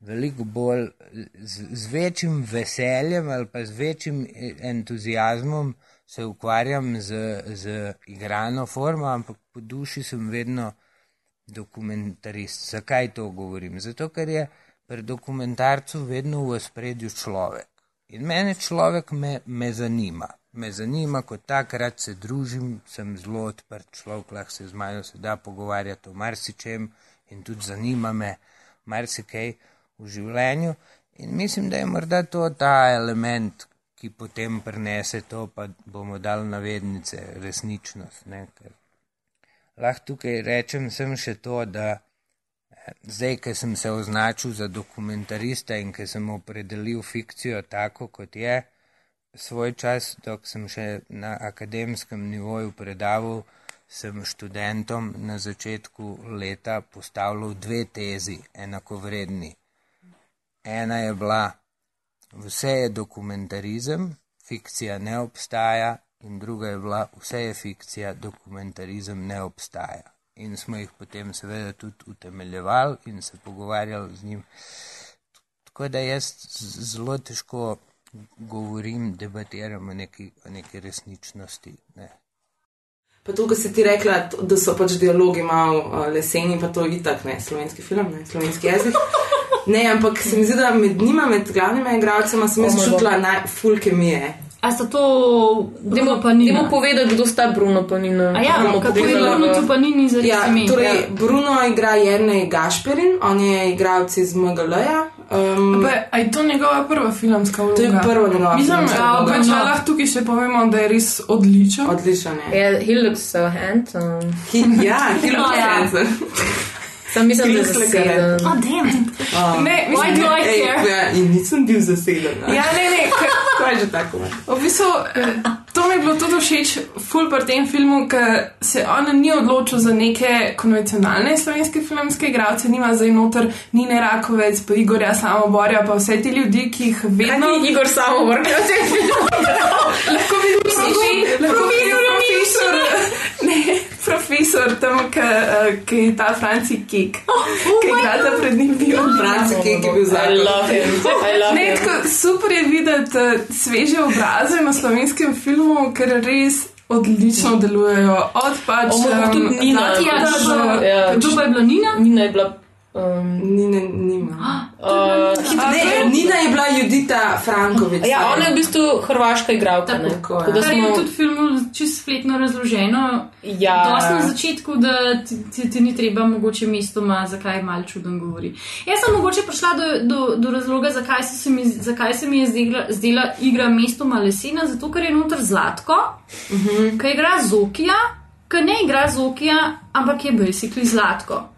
veliko bolj z, z večjim veseljem ali pa z večjim e- entuzijazmom se ukvarjam z, z igrano formo, ampak po duši sem vedno dokumentarist. Zakaj to govorim? Zato, ker je pri dokumentarcu vedno v spredju človek. In mene človek me, me zanima. Me zanima, ko takrat se družim, sem zelo odprt človek, lahko se z mano se da pogovarjati o marsičem in tudi zanima me marsikaj v življenju. In mislim, da je morda to ta element, ki potem prenese to, pa bomo dali navednice, resničnost. Ne? Ker lahko tukaj rečem sem še to, da eh, zdaj, ker sem se označil za dokumentarista in ker sem opredelil fikcijo tako, kot je, svoj čas, dok sem še na akademskem nivoju predaval, sem študentom na začetku leta postavljal dve tezi, enakovredni. Ena je bila, vse je dokumentarizem, fikcija ne obstaja, in druga je bila, vse je fikcija, dokumentarizem ne obstaja. In smo jih potem seveda tudi utemeljevali in se pogovarjali z njim. Tako da jaz zelo težko govorim, debatiram o neki, o neki resničnosti. Ne. Pa to, kar si ti rekla, da so pač dialogi malo leseni, pa to je itak, ne, slovenski film, ne, slovenski jezik. Ne, ampak se mi zdi, da med njima, med glavnimi igralcema, sem jaz Oh čutila naj, full kemije. A sta to Bruno pa ni? Dajmo povedati, kdo sta Bruno pa ni. A ja, kako je Bruno tu pa ni, za Ja, ime. torej, Bruno igra Jrnej Gašperin, on je igralec iz MGL-ja. Um, Pa, a je to njegova prva filmska vloga? To je prva njegova Mislim, filmska da vloga. pač lahko tukaj še povemo, da je res odličen. Odličen je. Yeah, he looks so handsome. He, ja, he looks ja. handsome. <laughs> Sam mislim, da je zaseden. Oh, damn. Uh, Ne, Why mislim, do I Ej, care? ja, in nisem bil zaseden. a? Ja, ne, ne, Kaj <laughs> je že tako? ne? V bistvu, eh, to mi je bilo tudi všeč, ful pri tem filmu, ker se on ni odločil za neke konvencionalne slovenske filmske igralce, nima zdaj noter Nine Rakovec, pa Igorja Samoborja, pa vse te ljudi, ki jih vedno. Kaj ni Igor Samobor, kaj v tem filmu Lahko bi bil profi- lahko bi bil profesor. <laughs> Profesor tam, ki eh, ki je ta Franci Kek, ki igra ta pred njim bil. Franci Kek je bil I zakon. love him. I love Ne, him. tako super je videti uh, sveže obraze na slovenskem filmu, ker res odlično delujejo. Od pač O, mogoče tudi Nina. Zlatija Ja, do- Ja, Kdo pa je bila Nina? Nina je bila. Um, Nina, nima. <gasps> uh, Ne, Nina je bila Judita Frankovič. ja, ona je v bistvu hrvaška igralka. ne. Tako. Tako da Kar je smo- tudi v filmu čisto spletno razloženo. Ja. Dosti na začetku, da ti, ti, ti ni treba mogoče mestoma, zakaj malo čuden govori. Jaz sem mogoče prišla do, do, do razloga, zakaj se, se mi, zakaj se mi je zdela, zdela igra mestoma lesena, zato ker je noter Zlatko, uh -huh. ki igra Zokija, ki ne igra Zokija, ampak je basically Zlatko.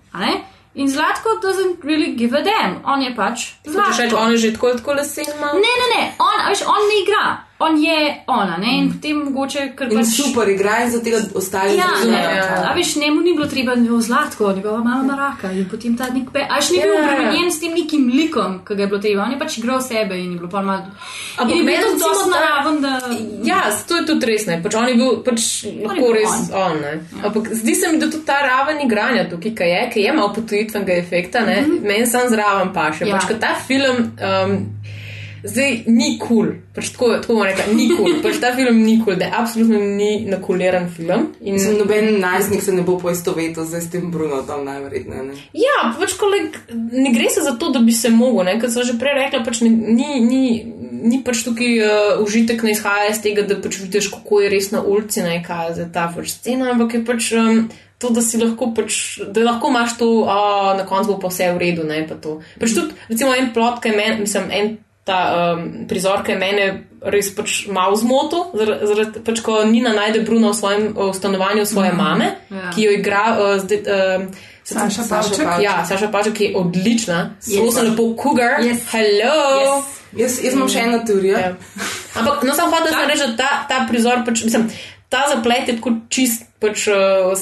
In Zlatko doesn't really give a damn, on je pač reči, Zlatko. on je že tako tako lesen malo? Ne, ne, ne, on, veš, on ne igra, on je ona, ne, in potem mogoče, ker In pač. super igra in zato ostali Ja, ne, razumejo. a veš, njemu ni bilo treba njo zlatko, njegova mama maraka in potem ta nek pe, až ni bil Ja. obremenjen s tem nekim likom, ki ga je bilo treba, on je pač igral sebe in je bilo pa malo. Ampak je bil ta- naraven, da. Ja, to je tudi res, ne. Pač on je bil pač lahko bil res on. on, ne. Ampak zdi se mi, da tudi ta raven igranja tukaj, ki je, ki je malo potujitvenega efekta, ne, meni sam zraven paše. Ja. Pač, ker ta film um, zdaj ni kul, cool. pač tako, tako bom rekla, ni kul, cool. pač ta film ni kul, cool, da je absolutno ni nakuliran film. In, Mislim, noben najstnik se ne bo poistovetil zdaj s tem Bruno, tam najverjetneje. ne. Ja, pač koleg, ne gre se za to, da bi se mogel, ne, kot sem že prej rekla, pač ne, ni, ni, ni pač tukaj uh, užitek ne izhaja iz tega, da pač vidiš, kako je res na ulici, ne kaj je ta pač scena, ampak je pač um, to, da si lahko pač, da lahko imaš to, uh, na koncu bo pa vse v redu, ne pa to. Pač tudi, recimo, en plot, ki je meni, mislim, en ta um, prizor, ki je mene res pač malo zmotil, zaradi, zaradi pač, ko Nina najde Bruno v svojem v stanovanju svoje mame, Ja. ki jo igra uh, zdaj. Um, Saša Pavček. Ja, Saša Paček je odlična. Zelo Yes. sem lepo cougar. Yes. Hello. Jaz, jaz imam še eno teorijo. Ja. Ampak, no, samo hotel sem reči, da ta, ta prizor, pač, mislim, ta zaplet je tako čist pač, uh,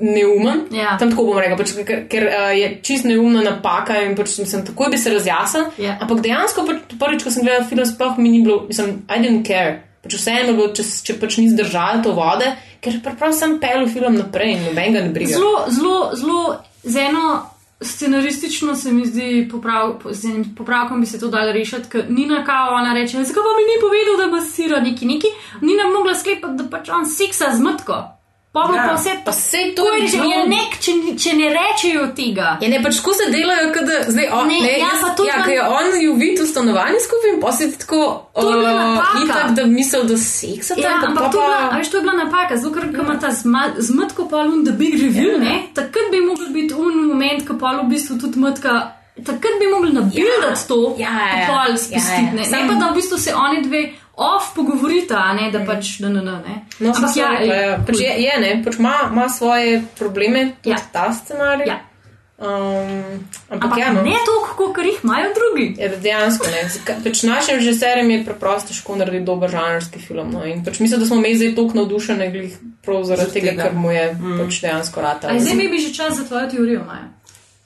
neumen. Ja. Tam tako bom rekel, pač, ker, uh, je čist neumna napaka in pač, mislim, takoj bi se razjasnil. Ja. Ampak dejansko, pač, prvič, ko sem gledal film, sploh mi ni bilo, mislim, I didn't care. Pač vseeno je bilo, če, če pač ni zdržal to vode, ker preprosto sem pel film naprej in noben ga ne briga. Zelo, zelo, zelo z eno scenaristično se mi zdi, poprav, po- z enim popravkom bi se to dalo rešiti, ker Nina kao ona reče, zakaj pa mi ni povedal, da masira neki neki, Nina bi mogla sklepati, da pač on seksa z matko. Pa Ja. pa vse, Pa sej to je je že bilo- je nek, če, ni- če ne rečejo tega. Ja, ne, pač ko se delajo, da zdaj on, Ne, ne, ja, jaz, pa to ja, pa- ko je on ju vidi v stanovanju skupaj in posledi tako, To je bila uh, napaka. itak, da misel, da seksa Ja, tam, ampak pa to je, bila, pa... a veš, to je bila napaka, zato ker ima ta zmrtko polun, da big reveal, ne, takrat bi mogel biti un moment, ko pol v bistvu tudi mrtka. Takrat bi mogli nabildati to, Ja, ja, pa pol ja, spustiti. ja. Ne, Sam- ne pa da v bistvu se oni dve off pogovorita, a ne da pač ne, ne, ne. ne. No, Ampak ja, ja, ja. Pač je, je, ne, pač ima, ima svoje probleme, tudi Ja. ta scenarij. Ja. Um, ampak, Ampak ja, no. ne toliko, kot jih imajo drugi. Ja, dejansko ne. Pač našim režiserjem je preprosto težko narediti dober žanrski film. No. In pač mislim, da smo mi zdaj toliko navdušeni, glih prav zaradi tega, tega. ker mu je mm. pač dejansko rata. Aj zdaj mi bi že čas za tvojo teorijo, Maja.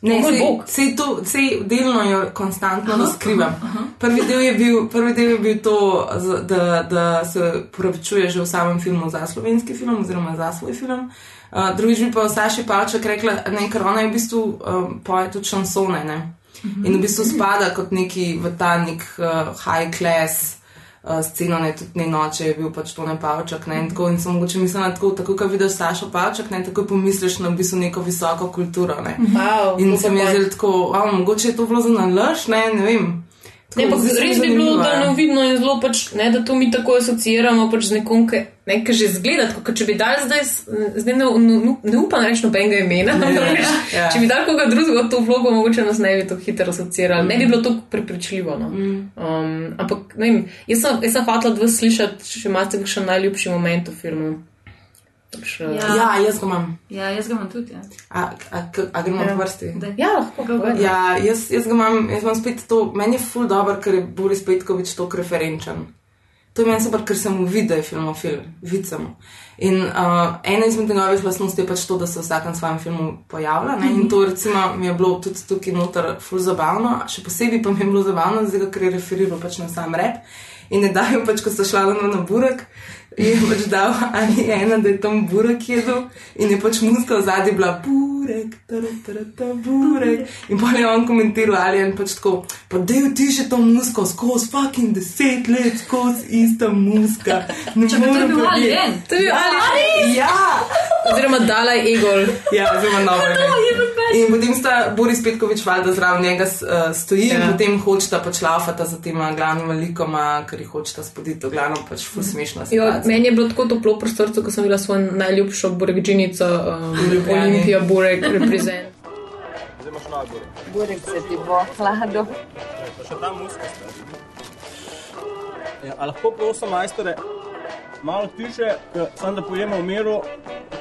Ne, sej, sej to, sej delno jo konstantno razkrivam. Prvi del je bil, prvi del je bil to, da, da se pravičuje že v samem filmu za slovenski film oziroma za svoj film. Uh, drugič bi pa Saši Palček rekla, ne, ker ona je v bistvu um, poje tudi šansone, ne. In v bistvu spada kot neki v ta nek uh, high class uh, sceno, ne tudi njen oče je bil pač to ne Pavčak, ne, in tako in sem mogoče mislila tako, tako ko vidiš Sašo Pavčak, ne, tako pomisliš na v bistvu neko visoko kulturo, ne. Wow, In to se pa mi je pa- zdelo tako, a, mogoče je to bilo za nalaž, ne, ne vem. Ne, Tako, ampak se mi res bi bilo, da ja. neuvidno in zelo pač, ne, da to mi tako asociiramo pač z nekom, ki ne, ki že zgleda, tako, ker če bi dal zdaj, zdaj ne, ne, ne upam reči nobenega imena, Ne, ampak veš, ja. če bi dal koga drugega v to vlogo, mogoče nas ne bi tako hitro asociirali, ne bi bilo to prepričljivo. No. Mm. Um, ampak, ne vem, jaz sem, jaz sem hotel od vas slišati, če imate še najljubši moment v filmu. Pač, Ja. Ja, jaz ga imam. Ja, jaz ga imam tudi. Ja. A, a, a gremo Ja. po vrsti? Daj. Ja, lahko povem. Ja, jaz, jaz ga imam, jaz imam spet to, meni je ful dobro, ker je Boris Petkovič tako referenčen. To je meni super, ker sem videl, da je filmofil, vidim. In uh, ena izmed njegovih lastnosti je pač to, da se v vsakem svojem filmu pojavlja. Ne? In to recimo mi je bilo tudi tukaj noter ful zabavno, še posebej pa mi je bilo zabavno, zdaj, ker je referiral pač na sam rep. In je dal, pač, ko so šla na, na burek, je pač dal ali ena, da je tam burek jedel in je pač muska v zadnji bila burek, tara, tara, ta burek. In pa je on komentiral ali je pač tako, pa da je ti še to musko skozi fucking deset let, skozi ista muska. Ne Čakaj, to je morem bil verjeti. Alien? To je bil Alien? Ja! Oziroma Dalaj Egol. Ja, oziroma novo. In potem sta Boris Petkovič valjda zraven njega uh, stoji ja. in Ja. potem hočeta pač laufata za tema glavnima likoma, ker jih hočeta spoditi, v glavnem pač ful smešna Jo. Meni je bilo tako toplo v prostorcu, ko sem videla svojo najljubšo burgžinico, um. Olimpija Burek, reprezent. Zdaj imaš nagor. Burek se ti bo hlado. Še ta muska stari. Ja, a lahko prosim, majstore, malo tiše, ker sam da pojemo v miru,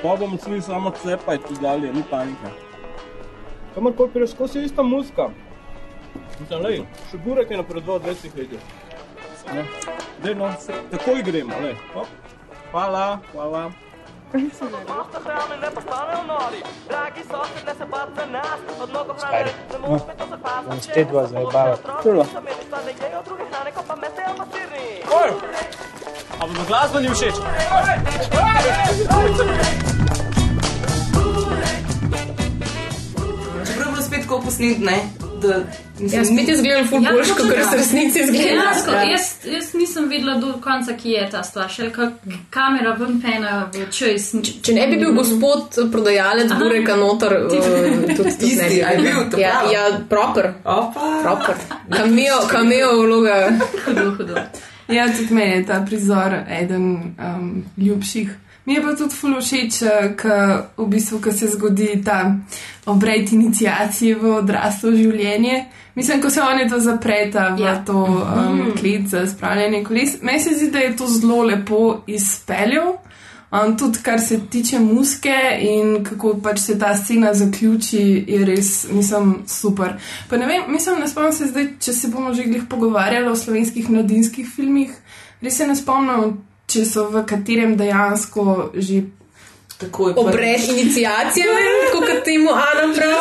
pa bomo šli samo cepajti dalje, ni panike. Kamorkoli prideš, skozi je ista muska. Mislim, lej, še burek je napredoval 20 let. Ne. Dej, no, se, takoj gremo, lej. Hop. Hvala, hvala. Stari. No, bom spet vas zabaval. Čula. Oj! A vam glasba ni všeč? Čeprav bilo spet tako posnet, ne? Da, Ja, spet je izgledal ful Ja, boljš, kot v resnici izgleda. Dejansko, Ja. jaz, jaz nisem vedela do konca, ki je ta stvar. Še kako kamera ven pena v čez. Če ne bi bil gospod prodajalec bureka noter, <laughs> uh, tudi, tudi Isti, ne bi a je bil, to ja, ja, proper. Opa. proper. Kameo, kameo vloga. Hudo, hudo. Ja, tudi meni je ta prizor eden um, ljubših. Mi je pa tudi ful všeč, ker v bistvu, ko se zgodi ta obred inicijacije v odraslo življenje. Mislim, ko se oni to zapreta v Ja. to um, klet za spravljanje koles. Meni se zdi, da je to zelo lepo izpeljal. Um, tudi kar se tiče muske in kako pač se ta scena zaključi, je res, mislim, super. Pa ne vem, mislim, ne spomnim se zdaj, če se bomo že glih pogovarjali o slovenskih mladinskih filmih, res se ne spomnim, če so v katerem dejansko že takoj Obred inicijacije, kot temu Ana pravi.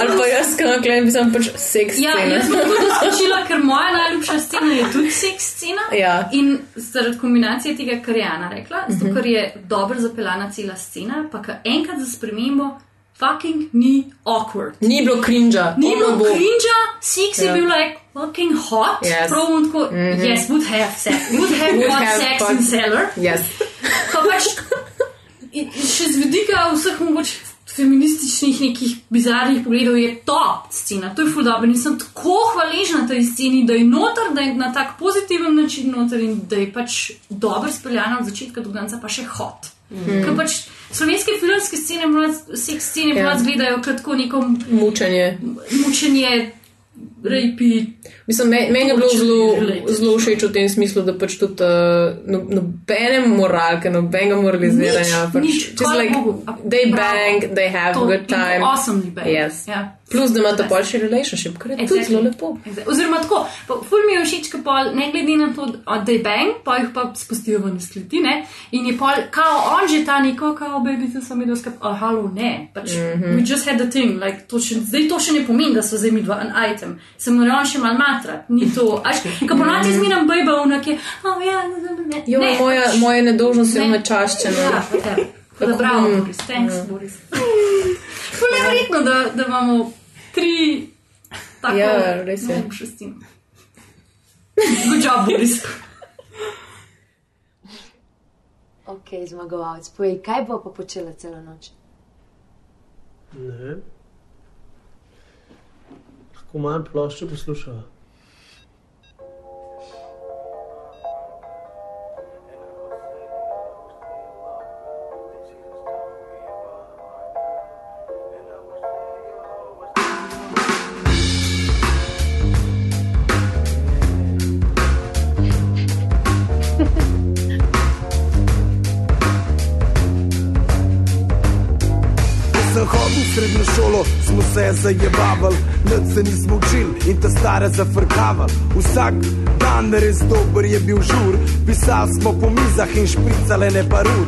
Ali pa jaz, ki naklejem, sem pač seks. Ja, scena. jaz sem tudi <laughs> skočila, ker moja najljubša scena je tudi seks scena. Ja. In zaradi kombinacije tega, kar je Ana rekla, zato Mhm. ker je dobro zapeljana cela scena, pa enkrat za spremembo, fucking ni awkward. Ni bilo cringe. Ni bilo cringe, seks je Ja. bil like fucking hot. Yes. Prav on tako, Mhm. yes, would have sex, would have Would hot have sex hot- in cellar. Yes. Pa pač še z vidika vseh mogoče feminističnih nekih bizarnih pogledov je top scena, to je ful dobro. In sem tako hvaležna tej sceni, da je noter, da je na tak pozitiven način noter in da je pač dobro speljana od začetka do konca, pa še hot. Mhm. Ker pač slovenske filmske scene, vse scene Ja. ja. izgledajo kot tako neko Mučenje. mučenje, rejpi. Mislim, me- meni je bilo zelo, zelo všeč v tem smislu, da pač tudi uh, no, nobene moralke, nobenega moraliziranja. Nič, pač, nič, just like, Bogu. A, they bravo. bang, they have To a good time. awesomely bang. Yes. Ja. Plus, da imate pol še relationship, kar je tudi zelo lepo. Exactly. Oziroma, tako, ful mi je všeč, ko pol, ne glede na to, da je bang, pa jih pa spustijo ven iz kleti, ne? In je pol, kao on že ta neko, kao babice sem videl, skap, oh, halo, ne, pač, mm. -hmm. we just had the thing, like, to še, zdaj to še ne pomeni, da so zdaj mi dva en item, se mora on še mal matrat, ni to, až, ko ponavadi zmeram bejba, unak je, oh ja, ne, Jo, ne, moja, moja nedožnost je Ne. nečaščena. Ja. Tako da bravo, Boris, thanks, Boris. Ful je verjetno, da, da imamo tri tako Ja, res je. najljubše scene. Good job, Boris. Ok, zmagovalec, povej, kaj bo pa počela celo noč? Ne manj plošče poslušava. Smo se zajebavali, nič se nismo učili in ta stare zafrkavali. Vsak dan res dober je bil žur, pisali smo po mizah in špricale ne parur.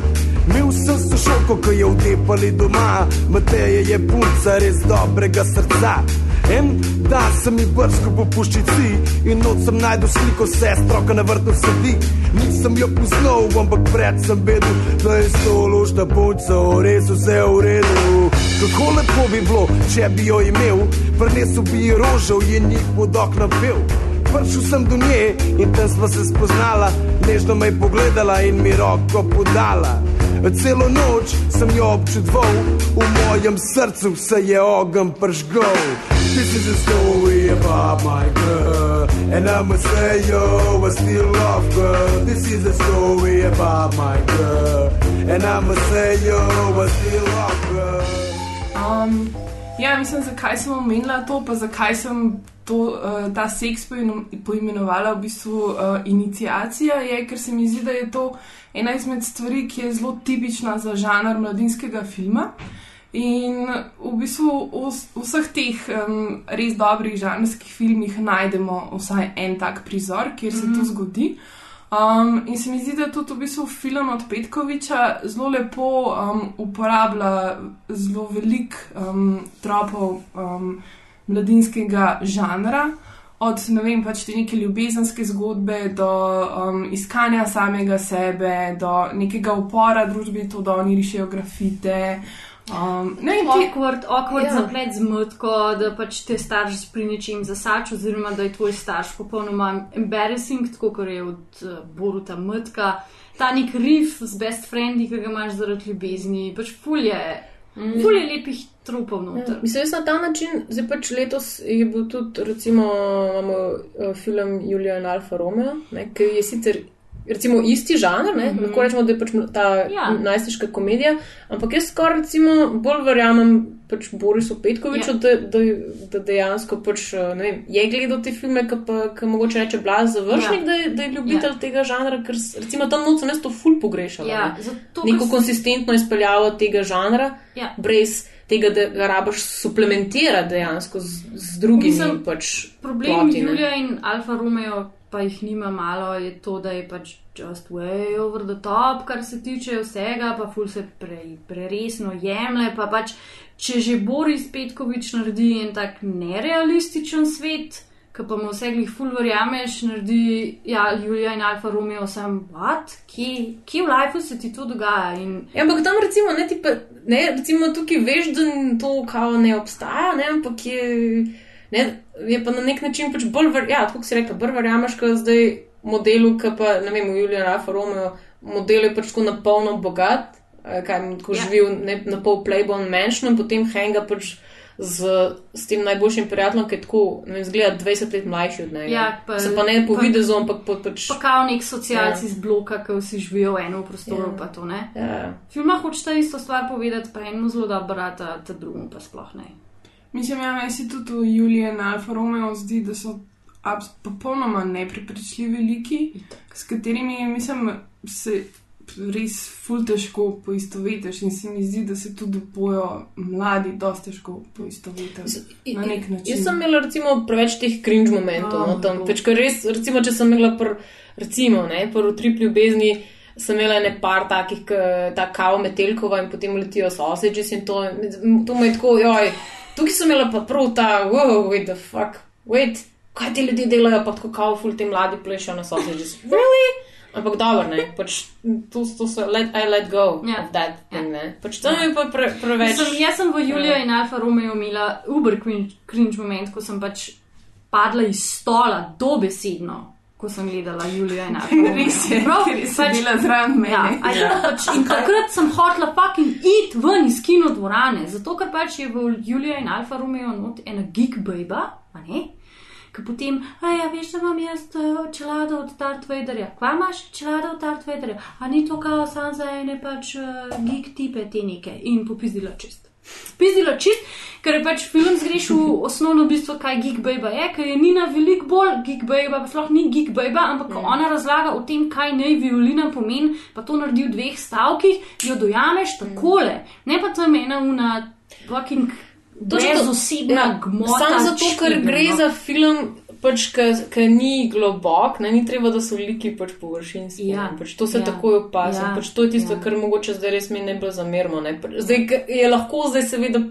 Mil sem sošolko, ko je vdepali doma, Mateja je punca res dobrega srca. En dan sem jih brskal po puščici in noč sem najdel sliko sestro, ki na vrtu sedi. Nisem jo poznal, ampak pred sem vedel, da je stoložna punca, res vse v redu. Kako lepo bi bilo, če bi jo imel, prinesel bi ji rožo in jih pod oknom pel. Prišel sem do nje in tam sva se spoznala, nežno me je pogledala in mi roko podala. Celo noč sem jo občudoval, v mojem srcu se je ogenj pržgal. This is a story about my girl, and I'ma say yo, I still love her. This is a story about my girl, and I'ma say yo, I still love her. Um, ja, mislim, zakaj sem omenila to, pa zakaj sem to, uh, ta seks poimenovala v bistvu uh, inicijacija, je, ker se mi zdi, da je to ena izmed stvari, ki je zelo tipična za žanr mladinskega filma. In v bistvu v vs- vseh teh um, res dobrih žanrskih filmih najdemo vsaj en tak prizor, kjer se to Mhm. zgodi. Um, in se mi zdi, da tudi v bistvu film od Petkoviča zelo lepo um, uporablja zelo velik um, tropov um, mladinskega žanra. Od ne vem, pač te neke ljubezenske zgodbe do um, iskanja samega sebe, do nekega upora družbi, to, da oni rišejo grafite. Um, ne ti- Awkward, awkward Ja. zaplet z motko, da pač te starš pri nečem zasač, oziroma da je tvoj starš popolnoma embarrassing, tako kot je od uh, Boruta Mrtka. Ta nek rif z best friendi, ki ga imaš zaradi ljubezni, pač fulje, mm. fulje lepih trupov noter. mislim, jaz na ta način, zdaj pač letos je bil tudi, recimo, imamo uh, film Julija in Alfa Romeo, ne, ki je sicer. Recimo isti žanr, ne? Mhm. lahko rečemo, da je pač ta Ja. najstniška komedija, ampak jaz skoraj recimo bolj verjamem pač Borisu Petkoviču, Ja. da, da, da dejansko pač, eh, ne vem, je gledal te filme, ki pa ki mogoče reče Blaz završnik, Ja. da, je, da je ljubitelj Ja. tega žanra, ker recimo tam noč sem jaz to ful pogrešala. Ja, ne. zato, Neko ker s- konsistentno izpeljavo tega žanra, Ja. brez tega, da ga rabaš suplementirati dejansko z, z drugimi Mislim, pač Problem ploti, ne. Julija in Alfa Romeo, pa jih nima malo, je to, da je pač just way over the top, kar se tiče vsega, pa ful se pre, preresno jemlje. Pa pač, če že Boris Petkovič naredi en tak nerealističen svet, ki pa mu vse glih ful verjameš, naredi ja, Julija in Alfa Romeo, sem what, kje, kje v lifeu se ti to dogaja? In, Ja, ampak tam recimo, ne, ti pa, ne, recimo tukaj veš, da to kao ne obstaja, ne, ampak je, ne, je pa na nek način pač bolj, ver, ja, tako si rekel, bolj verjameš, kot zdaj modelu, ki pa, ne vem, v Juliju in Alfa Romeo, model je pač tako napolno bogat, kaj mu tako Ja. v ne, na pol Playboy Mansion, in potem henga pač z, s tem najboljšim prijateljem, ki je tako, ne vem, zgleda 20 let mlajši od njega. Ja, pa- Se pa ne po pa- videzu, ampak po pač. Pa kao nek socialci Ja. ja. z bloka, ki vsi živijo v enem prostoru, Ja. pa to ne. Ja. Filma hočeta isto stvar povedati, pa enemu zelo dobro, ta, ta drugemu pa sploh ne. Mislim, ja, meni se tudi v Juliju in Alfa Romeo zdi, da so popolnoma neprepričljivi liki, s katerimi, mislim, se res ful težko poistovetiš in se mi zdi, da se tudi bojo mladi dosti težko poistovetiš na nek način. Jaz sem imela recimo preveč teh cringe momentov, Oh, no, tam, bog. pač, ker res, recimo, če sem imela pr, recimo, ne, prvo trip ljubezni, sem imela ne par takih, ta kao metelkova in potem letijo sausages in to, to me je tako, joj, tukaj sem imela pa prav ta, wow, wait the fuck, wait, kaj ti ljudje delajo, pa tako kao ful te mladi plešajo na sausages, really? Ampak dobro, ne, pač to, to so, let, I let go Ja. of that thing, ne, pač tam je pa pre, preveč. Mislim, jaz sem v Juliju in Alfa Romeo imela uber cringe, cringe moment, ko sem pač padla iz stola, dobesedno. Ko sem gledala Julijo in <laughs> Romeo. Res je, Prav, ker je sedela zraven mene. Ja, a ja. Pač, in takrat sem hotela fucking iti ven iz kino dvorane, zato ker pač je v Juliju in Alfa Romeo not ena geek baba, a ne? Ki potem, a ja, veš, da imam jaz uh, čelado od Darth Vaderja. Kva imaš čelado od Darth Vaderja? A ni to kao sam za ene pač uh, geek tipe te neke in popizdila čist. Pizdila čist, ker je pač film zgreš v osnovno bistvo, kaj geek baba je, ker je Nina veliko bolj geek baba, pa sploh ni geek baba, ampak ko ona razlaga o tem, kaj naj violina pomeni, pa to naredi v dveh stavkih, jo dojameš takole. Ne pa tam ena una fucking To zato- brezosebna ja, gmota. Samo zato, ker gre no. za film, pač, ki ni globok, ne, ni treba, da so liki pač površinski. Ja, ne, pač, to se ja, takoj opazi. ja, pač, to je tisto, ja. kar mogoče zdaj res mi ne bo zamerimo. Ne. Zdaj je lahko zdaj seveda.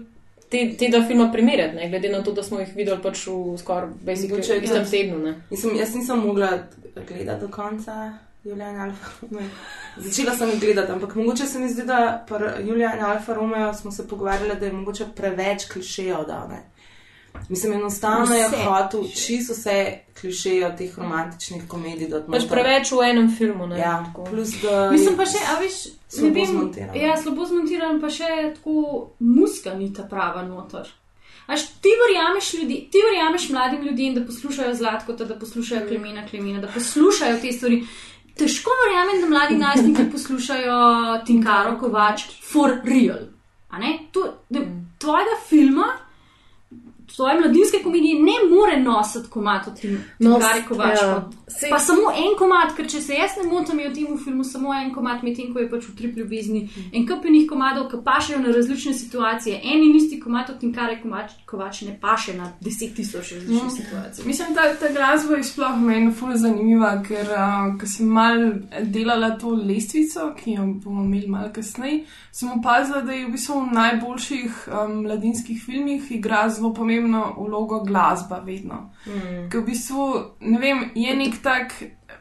Te, te dva filma primerjati, ne, glede na to, da smo jih videli pač v skoraj basically istem tednu. Ne. Mislim, jaz nisem mogla gledati do konca Julijana Alfa Romeo. Začela sem jih gledati, ampak mogoče se mi zdi, da pri Julijanu Alfa Romeo smo se pogovarjali, da je mogoče preveč klišejev dal. Ne? Mislim, enostavno je hotel čisto vse klišeje teh romantičnih komedij. Pač preveč v enem filmu. Ne, Ja, tako. plus da. Mislim pa še, a veš, ne slabo vem, zmontiran. ja, slabo zmontiran, pa še tako muska ni ta prava noter. Až ti verjameš, ljudi, ti verjameš mladim ljudem, da poslušajo Zlatko, da poslušajo Klemena Klemena, da poslušajo te stvari. Težko verjamem, da mladi najstniki poslušajo Tinkaro Kovač for real. A ne? To, da, tvojega filma, tvoje mladinske komedije ne more nositi komat od Tin- No, Tinkare Kovač. ja. pa- Pa samo en komat, ker če se jaz ne motim, je v tem filmu samo en komat, medtem ko je pač v tri ljubezni. En kupinih komadov, ki pašejo na različne situacije. En in isti komat od Tinkare Kovač, ne paše na deset tisoč različnih No. situacij. Mislim, da ta glasba je sploh meni ful zanimiva, ker uh, ko sem mal delala to lestvico, ki jo bomo imeli malo kasneje, sem opazila, da je v bistvu v najboljših um, mladinskih filmih igra zelo pomembno vlogo glasba vedno. Mm. Ker v bistvu, ne vem, je nek tak.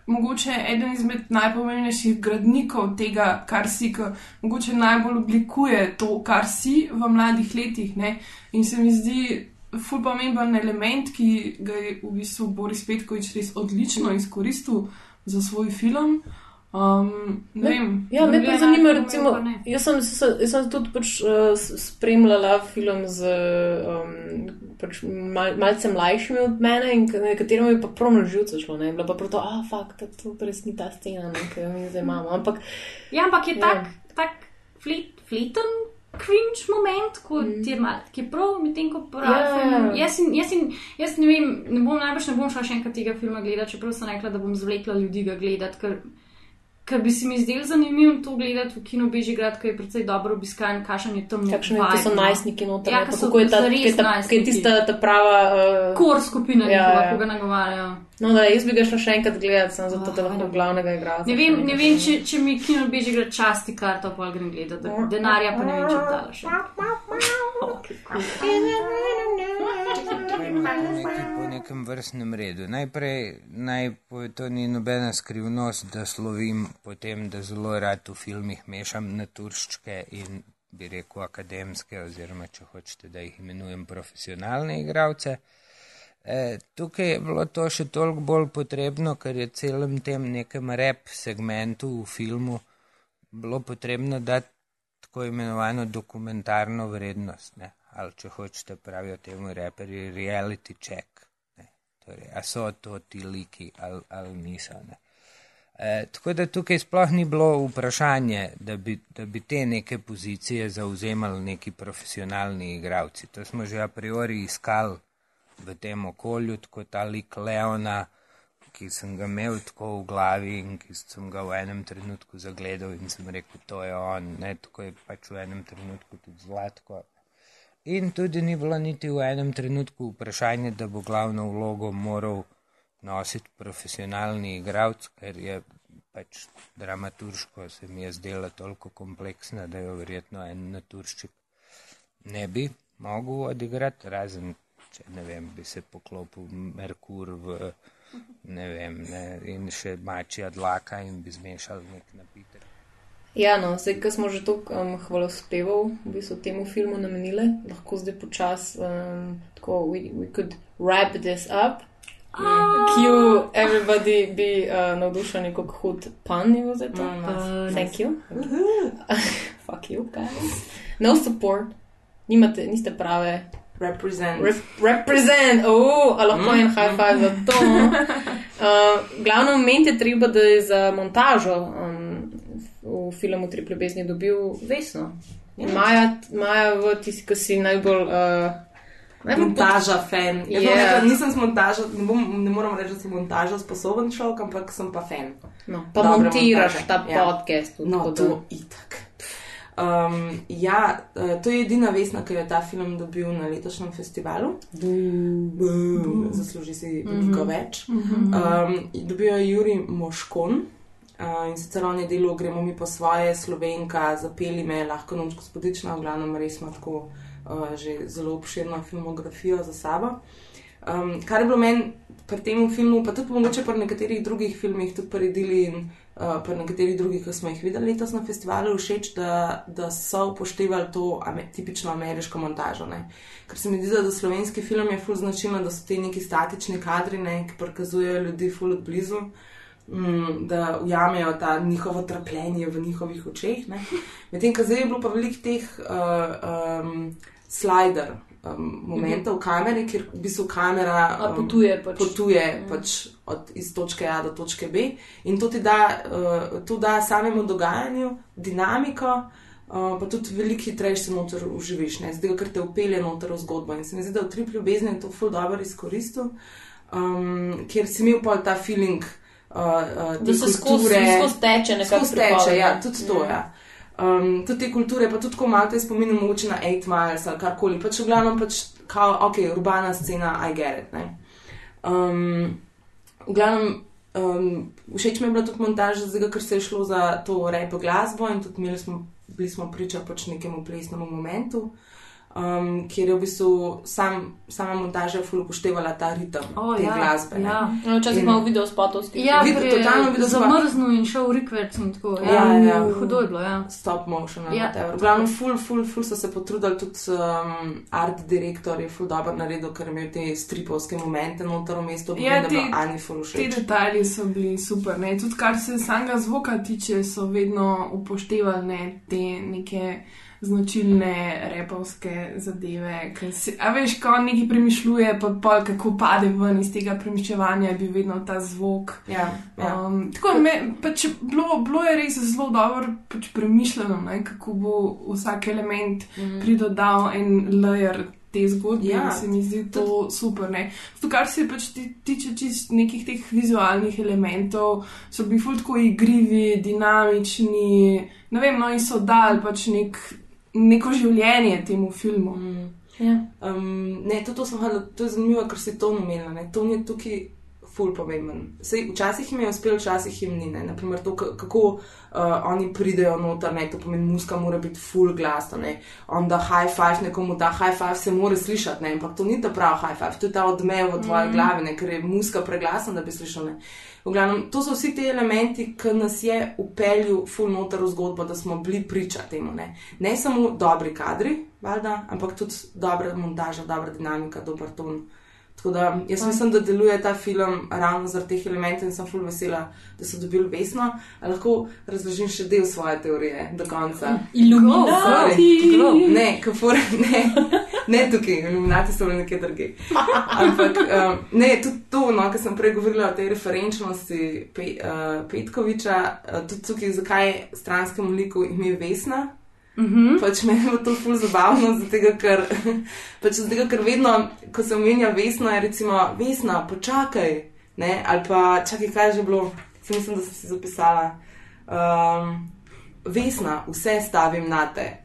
Mogoče eden izmed najpomembnejših gradnikov tega, kar si, ki mogoče najbolj oblikuje to, kar si v mladih letih. Ne? In se mi zdi, ful pomemben element, ki ga je v bistvu Boris Petkovič res odlično izkoristil za svoj film. Um, ne vem. Ja, me pa zanima, recimo, ne. jaz sem, se- jaz sem tudi pač, uh, spremljala film z um, pač mal, malce mlajšimi od mene in nekaterim je pa prav na živce šlo. Ne? Bila pa prav to, ah, fakt, to, res ni ta scena, ne, ki jo mi zdaj imamo. Ampak Ja, ampak je Ja. tak, tak flet, fleten. Cringe moment, ko mm. ti je mal, ki je prav, medtem ko pravi Ja. film. Jaz, in, jaz, in, jaz ne vem, ne bom najbrž ne bom šla še enkrat tega filma gledati, čeprav sem rekla, da bom zvlekla ljudi ga gledati, ker, ker bi se mi zdel zanimivo to gledati v kino Bežigrad, ki je precej dobro obiskan, kakšen je tam kakšne to so najstniki noter, Ja, ne, so kako je ta, je ta, kaj je tista ta prava. Uh, Kor skupina, Ja, ja, ja. ko ga nagovarjajo. No, da, jaz bi ga šla še enkrat gledati, sem zato, da lahko glavnega igralca. Ne vem, ne vem če, če mi kino Bežigrad časti karto, pa grem gledati. da- Denarja pa ne vem, če bi dala še. <laughs> Gremo po, nekem vrstnem redu. Najprej naj to ni nobena skrivnost, da slovim po tem, da zelo rad v filmih mešam naturščke in bi rekel akademske, oziroma če hočete, da jih imenujem profesionalne igralce. E, tukaj je bilo to še toliko bolj potrebno, ker je celem tem nekem rep segmentu v filmu bilo potrebno dati tako imenovano dokumentarno vrednost. Ne? Ali če hočete, pravijo temu reperji reality check. Ne? Torej, a so to ti liki ali, ali niso. Ne? E, tako da tukaj sploh ni bilo vprašanje, da bi, da bi te neke pozicije zauzemali neki profesionalni igravci. To smo že a priori iskali v tem okolju, tako ta lik Leona, ki sem ga imel tako v glavi in ki sem ga v enem trenutku zagledal in sem rekel, to je on, ne, tako je pač v enem trenutku tudi Zlatko. In tudi ni bilo niti v enem trenutku vprašanje, da bo glavno vlogo moral nositi profesionalni igralec, ker je pač dramaturško se mi je zdela toliko kompleksna, da jo verjetno en naturščik ne bi mogel odigrati, razen če ne vem, bi se poklopil Merkur v ne vem, ne, in še mačja dlaka in bi zmešal nek napitek. Ja, no, zdaj, ko smo že toliko um, hvalospevov v bistvu temu filmu namenili, lahko zdaj počas um, tako, we, we could wrap this up. Q, everybody be uh, navdušeni, kako hud pan je za to. Mm, nice. Thank you. <laughs> Fuck you, guys. No support. Nimate, niste prave. Represent. Rep represent, oh, a lahko mm. en high five za to. Uh, glavno moment je treba, da je za montažo um, v filmu Tri ljubezni dobil Vesno. In Maja, Maja v tisti, ki si najbolj. Uh, najbolj Montaža, fan. Jaz yeah. rekla, nisem s montažo, ne, bom, ne moram reči, da sem montaža sposoben človek, ampak sem pa fan. No, pa Dobre montiraš montaže. ta Ja. podcast. tudi, No, tako da- to itak. Um, ja, uh, to je edina vesna, ki je ta film dobil na letošnjem festivalu. Zasluži si veliko Mhm. več. Mhm. Um, dobil je Juri Moškon. Uh, in sicer on je delo, gremo mi po svoje, slovenka, zapeli me, lahko noč gospodična, v glavnem res ima tako uh, že zelo obširno filmografijo za sabo. Um, kar je bilo meni pri tem filmu, pa tudi mogoče pri nekaterih drugih filmih, tudi pri Dili in uh, pri nekaterih drugih, ki smo jih videli letos na festivalu, všeč, da, da so upoštevali to ame, tipično ameriško montažo. Ne. Ker se mi zdi, da slovenski film je ful značilno, da so ti neki statični kadri, ne, ki prikazujejo ljudi ful od blizu. Mm, da ujamejo ta njihovo trpljenje v njihovih očeh. Medtem, ko zdaj je bilo pa veliko teh uh, um, slider um, momentov v kameri, kjer v bistvu kamera A potuje pač. potuje pač od, iz točke A do točke B in to ti da, uh, to da samemu dogajanju dinamiko. Uh, pa tudi veliko hitreje se noter uživiš, ne? zdaj, ker te upelje noter v zgodbo. In se mi zdi, da v Trip ljubezni je to ful dobro izkoristil, um, ker si imel pa ta feeling, uh, uh, Da se skozi- skozi teče nekako Skozi teče, ja, tudi to, ja. Um, tudi te kulture, pa tudi ko malo te spominjam mogoče na 8 Miles ali karkoli, pač v glavnem pač, kao, ok, urbana scena, I get it, ne. Um, v glavnem, um, všeč mi je bila tudi montaža, zdaj, ker se je šlo za to repo glasbo in tudi imeli smo, bili smo priča pač nekemu plesnemu momentu, um, kjer je v bistvu sam, sama montaža ful upoštevala ta ritem O, te ja, glasbe. ja. No, včasih imamo video spotovskih. Ja, Vid- totalno video spot. zamrznil in šel v rikverc in tako. Ja, ja, ja. Hudo je bilo, ja. Stop motion. Ja. Ja. V glavnem, ful, ful, ful so se potrudili, tudi um, art direktor je ful dobro naredil, ker je imel te stripovske momente noter v mestu, Ja, ti- bi Ani ful Ti všeč. detajli so bili super. Ne? Tudi kar se samega zvoka tiče, so vedno upoštevali ne? te neke značilne repovske zadeve. Si, a veš, ko on nekaj premišljuje, pa pol kako pade ven iz tega premišljevanja, je bil vedno ta zvok. Ja, ja. Um, tako me, pač bilo, bilo je res zelo dobro pač premišljeno, ne? kako bo vsak element Mhm. pridodal en layer. Te zgodbe, Ja, se mi zdi to super. Ne? Zato, kar se pač ti, tiče čist nekih teh vizualnih elementov, so bili ful tako igrivi, dinamični, ne vem, no in so dali pač nek, neko življenje temu filmu. Mm. Ja. Um, ne, to, to, hodila, to je zanimivo, ker si to omenila. ne. To je tukaj ful pomemben. Sej, včasih jim je uspelo, včasih jim ni. ne. Naprimer, to, ka- kako uh, oni pridejo noter, ne, to pomeni, muska mora biti full glasna. ne. On da high five nekomu, ta high five se mora slišati, ne, ampak to ni ta pravi high five, to je ta odmev v tvoji mm. glavi, ne, ker je muska preglasna, da bi slišal. Ne. V glavnem, to so vsi ti elementi, ki nas je upeljal full noter v zgodbo, da smo bili priča temu. Ne, ne samo dobri kadri, valjda, ampak tudi dobra montaža, dobra dinamika, dober ton. Tako da jaz Ja. mislim, da deluje ta film ravno zaradi teh elementov in sem full vesela, da so dobili vesno. A lahko razložim še del svoje teorije do konca. Illuminati! Sorry. Ne, kafur, ne, ne tukaj, iluminati so bili nekje drugi. <laughs> Ampak um, ne, tudi to, no, kar sem prej govorila o tej referenčnosti Pe, uh, Petkoviča, uh, tudi tukaj, zakaj stranskemu liku ime Vesna. Mhm. Pač meni je to ful zabavno, zato ker, pač zatega, ker vedno, ko se omenja Vesna, je recimo Vesna, počakaj, ne, ali pa čakaj, kaj je že bilo, se mislim, da sem si zapisala. Um, Vesna, vse stavim na te.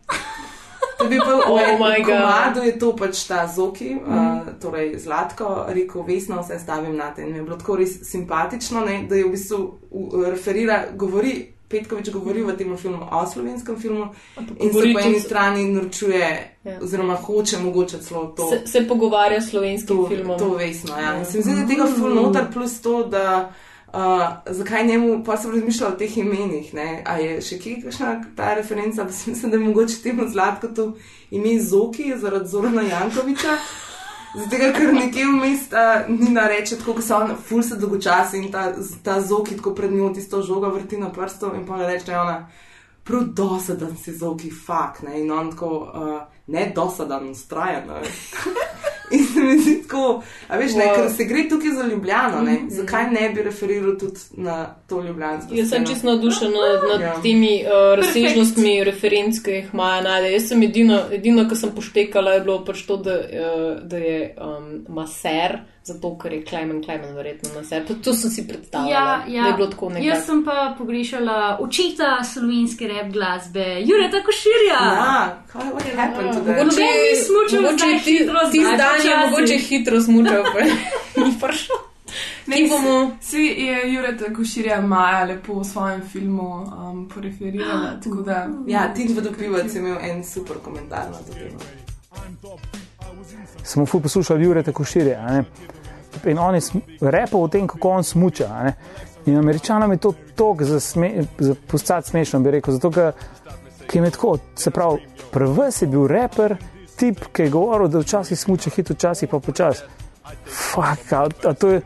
To bi bil Oh v God. komadu, je to pač ta Zoki, uh, Mhm. torej Zlatko, rekel Vesna, vse stavim na te. In mi je bilo tako res simpatično, ne, da je v bistvu uh, referira, govori. Petkovič govori v tem filmu o slovenskem filmu in se govori po eni tudi- strani norčuje, Ja. oziroma hoče mogoče celo to. Se, se pogovarja s slovenskim to, filmom. To vesno, ja. In se mi zdi, da tega ful noter, plus to, da uh, zakaj njemu, pa sem razmišljala o teh imenih, ne? a je še kje kakšna ta referenca, pa <laughs> si mislim, da je mogoče temu zlatko to ime Zoki zaradi Zorana Jankoviča. Zato, ker nekje vmes ta Nina reče, tako ko se on ful se dolgočasi in ta, ta zoki tako pred njo tisto žogo vrti na prstu in pa reče, da je ona prav dosadan si zoki, fak, ne, in on tako, uh, ne dosadan, ustrajen, ne. <laughs> In se mi zdi tako, a veš, ne, Wow. ker se gre tukaj za Ljubljano, ne? Mhm. zakaj ne bi referiral tudi na to Ljubljansko? Jaz sem čisto navdušen nad, nad Ja. temi uh, razsežnostmi referenc, ki jih Maja najde. Jaz sem edino, edino kar sem poštekala, je bilo pač to, da, uh, da je um, maser, zato ker je Klemen, Klemen verjetno maser. To, to sem si predstavljala, Ja, ja. da je bilo tako nekaj. Jaz sem pa pogrešala očeta slovenske rap glasbe, Jureta Koširja. Ja, kaj what happened to that? Mogoče, ni smučal mogoče ti, hitro, ti zdaj dan je mogoče hitro smučal, pa ni prišel. Ki bomo. Vsi je Jureta Koširja Maja lepo v svojem filmu um, poreferirala. tako da- Ja, Tint Vodopivac je imel en super komentar na to temo. Smo ful poslušali Jureta Koširja. In on je repal o tem, kako on smuča. In američanom je to tok za, sme, za postati smešno, bi rekel. Zato, ker je tako, se pravi, prvs je bil reper, tip, ki je govoril, da včasih smuča hitro, včasih pa počasi. Fak, a, a to je.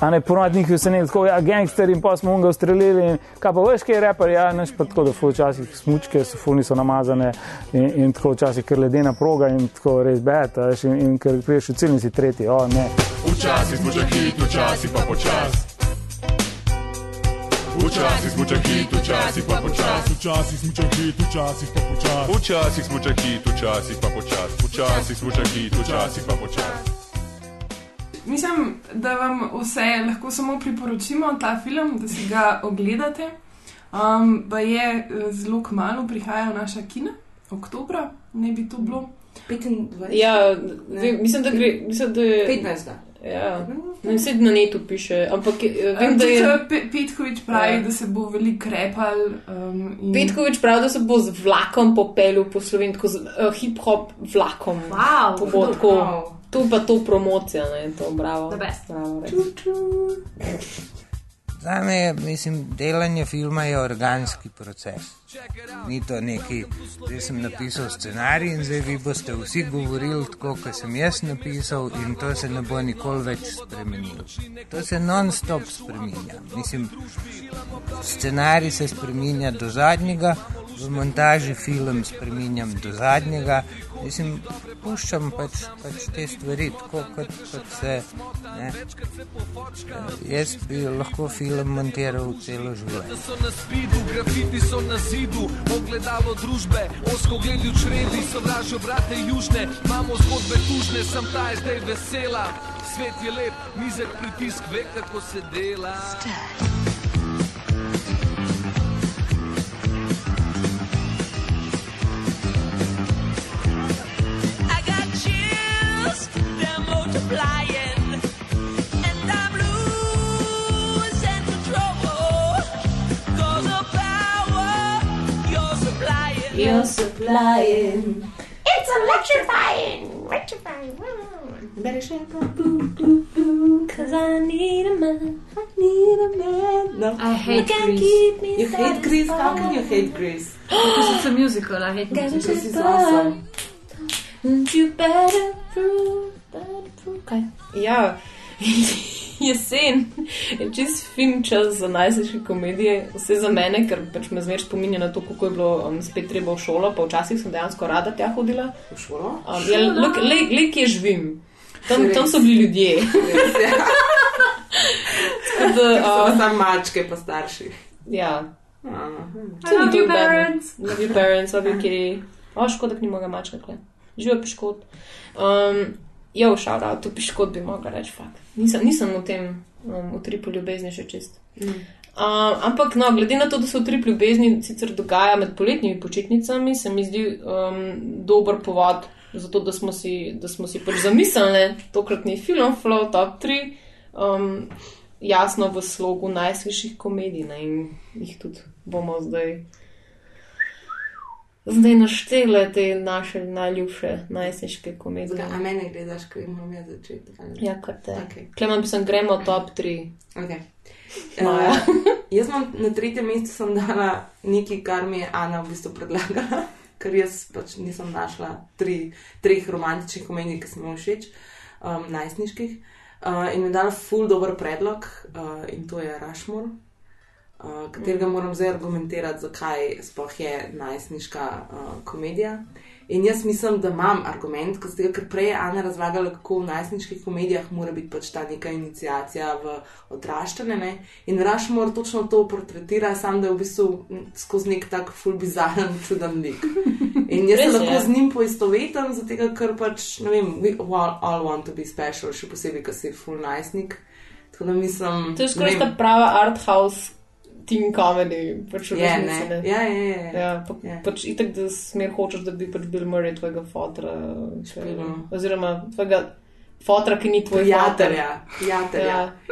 A ne ponovadi njih se ne tako, ja, gangster in pa smo ga ustrelili. Kaj pa veš, kaj je reper, ja, neš pa tako, da včasih smučke so ful niso namazane in, in tako včasih ker ledena proga in tako res bed, a veš, in, in ker priješ v cilni si tretji, o ne. Včasih smuča hit, včasih pa počas. Včasih smuča hit, včasih pa počas. Včasih smuča hit, včasih pa počas. Včasih smuča hit, včasih pa počas. Včasih smuča hit, včasih pa počas. Mislim, da vam vse lahko samo priporočimo ta film, da si ga ogledate. Um, pa je eh, zelo kmalo, prihaja v naša kina, oktobra, ne bi to bilo. 25. Ja, ve, mislim, da gre. Mislim, da je, 15. Ja, ne vse na netu piše, ampak eh, vem, da je. Pe Petkovič pravi, Ja. da se bo veliko krepal. Um, in... Petkovič pravi, da se bo z vlakom popeljal po Sloveniji, tako z uh, hip-hop vlakom. Wow, to- tako. wow. To pa to promocija, ne, to bravo. Bravo, res. Za me, mislim, delanje filma je organski proces. Ni to neki, zdaj sem napisal scenarij in zdaj vi boste vsi govorili tako, kot sem jaz napisal, in to se ne bo nikoli več spremenilo. To se non-stop spremenja. Mislim, scenarij se spremenja do zadnjega, v montaži film spremenjam do zadnjega. Mislim, puščam pač, pač te stvari tako, kot, kot se. Ne. Jaz bi lahko film montiral celo življenje. Zidu, ogledalo družbe, osko gledi v čredi, sovražijo brate južne, imamo zgodbe tužne, sem ta je zdaj vesela. Svet je lep, nizek pritisk, ve kako se dela. I You're supplying. It's electrifying, electrifying. Better shake up, boo, boo, boo, cause I need a man, I need a man. No. I hate You can Grease. keep me You hate Grease? How can you hate Grease? Because it's a musical, I hate Gotta musicals. This is awesome. And you better prove, better prove. Kaj? Ja, jesen je čist fin čas za najsliške komedije, vse za mene, ker pač me zmer spominja na to, kako je bilo um, spet treba v šolo, pa včasih sem dejansko rada tja hodila. V šolo? Um, ja, le, le, kje živim. Tam, tam so bili ljudje. <laughs> Tako da, uh, samo mačke, pa starši. ja. Aha. To ni love you, parents. Love you parents, love you kitty. O, škoda, da ni moga mačka, kle. Živijo piškot. Um, jo, shout out, to piškot bi mogla reči, fakt. Nisem, nisem v tem, um, v tripu ljubezni še čist. Mm. Um, ampak, no, glede na to, da se v trip ljubezni sicer dogaja med poletnimi počitnicami, se mi zdi um, dober povod za to, da smo si, da smo si pač zamislili tokratni film Flow Top 3, um, jasno v slogu najsliših komedij ne, in jih tudi bomo zdaj. Zdaj naštele te naše najljubše najsniške komedije. Zakaj, a mene gledaš, ko imam jaz začeti? ali? Ja, kar te. Okej. Klemen, bi sem gremo top 3. Okay. Maja. Uh, jaz imam na tretjem mestu sem dala nekaj, kar mi je Ana v bistvu predlagala, <laughs> ker jaz pač nisem našla tri, treh romantičnih komedij, ki so mi všeč, um, najstniških. Uh, in mi je dala ful dober predlog, uh, in to je Rushmore, uh, katerega moram zdaj argumentirati, zakaj sploh je najstniška uh, komedija. In jaz mislim, da imam argument, zdaj, ker prej je Ana razlagala, kako v najstniških komedijah mora biti pač ta neka inicijacija v odraščanje. Ne? In Rushmore točno to portretira, sam da je v bistvu skozi nek tak full bizaren, čuden lik. In jaz se Res je. lahko z njim poistovetim, zato ker pač, ne vem, we all, all want to be special, še posebej, ker si full najstnik. Tako da mislim, To je skoraj ta prava art house teen comedy. Pač v Je, resnici, ne. Ja, ja, ja, ja. ja pa, pač itak, da smer hočeš, da bi pač Bill Murray tvojega fotra. Špilom. Oziroma tvojega fotra, ki ni tvoj prijatelja. Ja,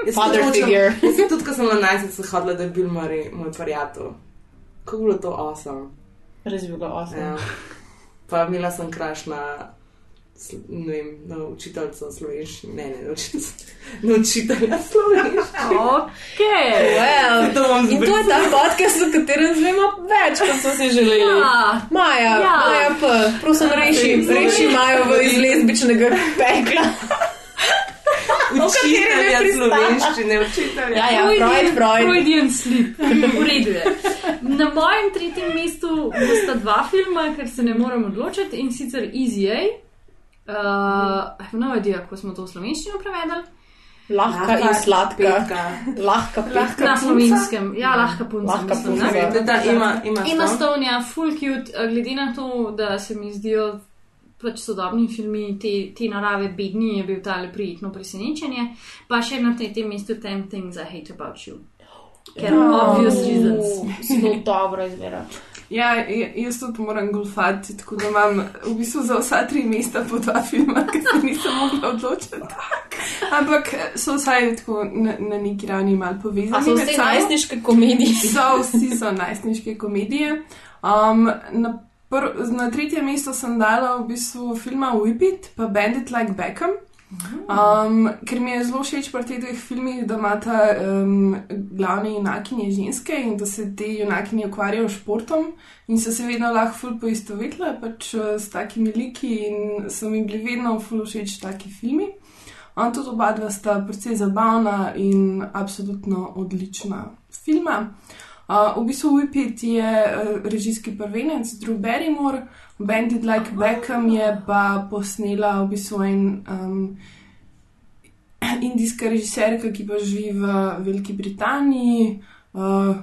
Jaz father hočem- figure. <laughs> Jaz sem tudi, ko sem na najstnici hodila, da je bil Murray moj prijatelj. Kako je bilo to awesome. Res je bilo awesome. Ja. Pa imela sem kraš na, ne vem, na učiteljico slovenščine, ne, ne, na učiteljico, na učitelja slovenščine. Ok, <laughs> Well, To bom in to je ta podcast, o katerem zvemo več, kot smo si želeli. Ja. Maja, Ja. Maja P. Prosim, reši, reši Majo v iz lezbičnega pekla. <laughs> Učitelja slovenščine, učitelja. Ja, ja, Freud, Freud. Freudian sleep. <laughs> V redu je. Na mojem tretjem mestu bosta dva filma, ker se ne morem odločiti in sicer Easy A. Uh, I have no idea, kako smo to v slovenščino prevedli. Lahka in sladka. Lahka petka. Na slovenskem, ja, lahka punca. Lahka mislim, punca. ne. Da, da, ima, ima, Ima Stone. Stone, ja, full cute, eh, glede na to, da se mi zdijo pač sodobni filmi te, te narave bedni, je bil tale prijetno presenečenje. Pa še na tem mestu Ten Things I Hate About You. Ker obvious reasons. Zelo dobro izbira. Ja, j- jaz tudi moram golfati, tako da imam v bistvu za vsa tri mesta po dva filma, ki se nisem mogla odločiti. Ampak so vsaj tako na, na neki ravni malo povezani. A so vse najstniške komedije? So, vsi so najstniške komedije. Um, na, pr, na tretje mesto sem dala v bistvu filma Whip It, pa Bandit Like Beckham. Um, ker mi je zelo všeč pri teh dveh filmih, da imata um, glavne junakinje ženske in da se te junakinje ukvarjajo s športom in so se vedno lahko ful poistovetile pač eh, s takimi liki in so mi bili vedno ful všeč taki filmi. On tudi oba dva sta precej zabavna in absolutno odlična filma. Uh, v bistvu Whippet je uh, režijski prvenec, Drew Barrymore, Bandit Like Beckham je pa posnela v bistvu en um, indijska režiserka, ki pa živi v Veliki Britaniji, uh,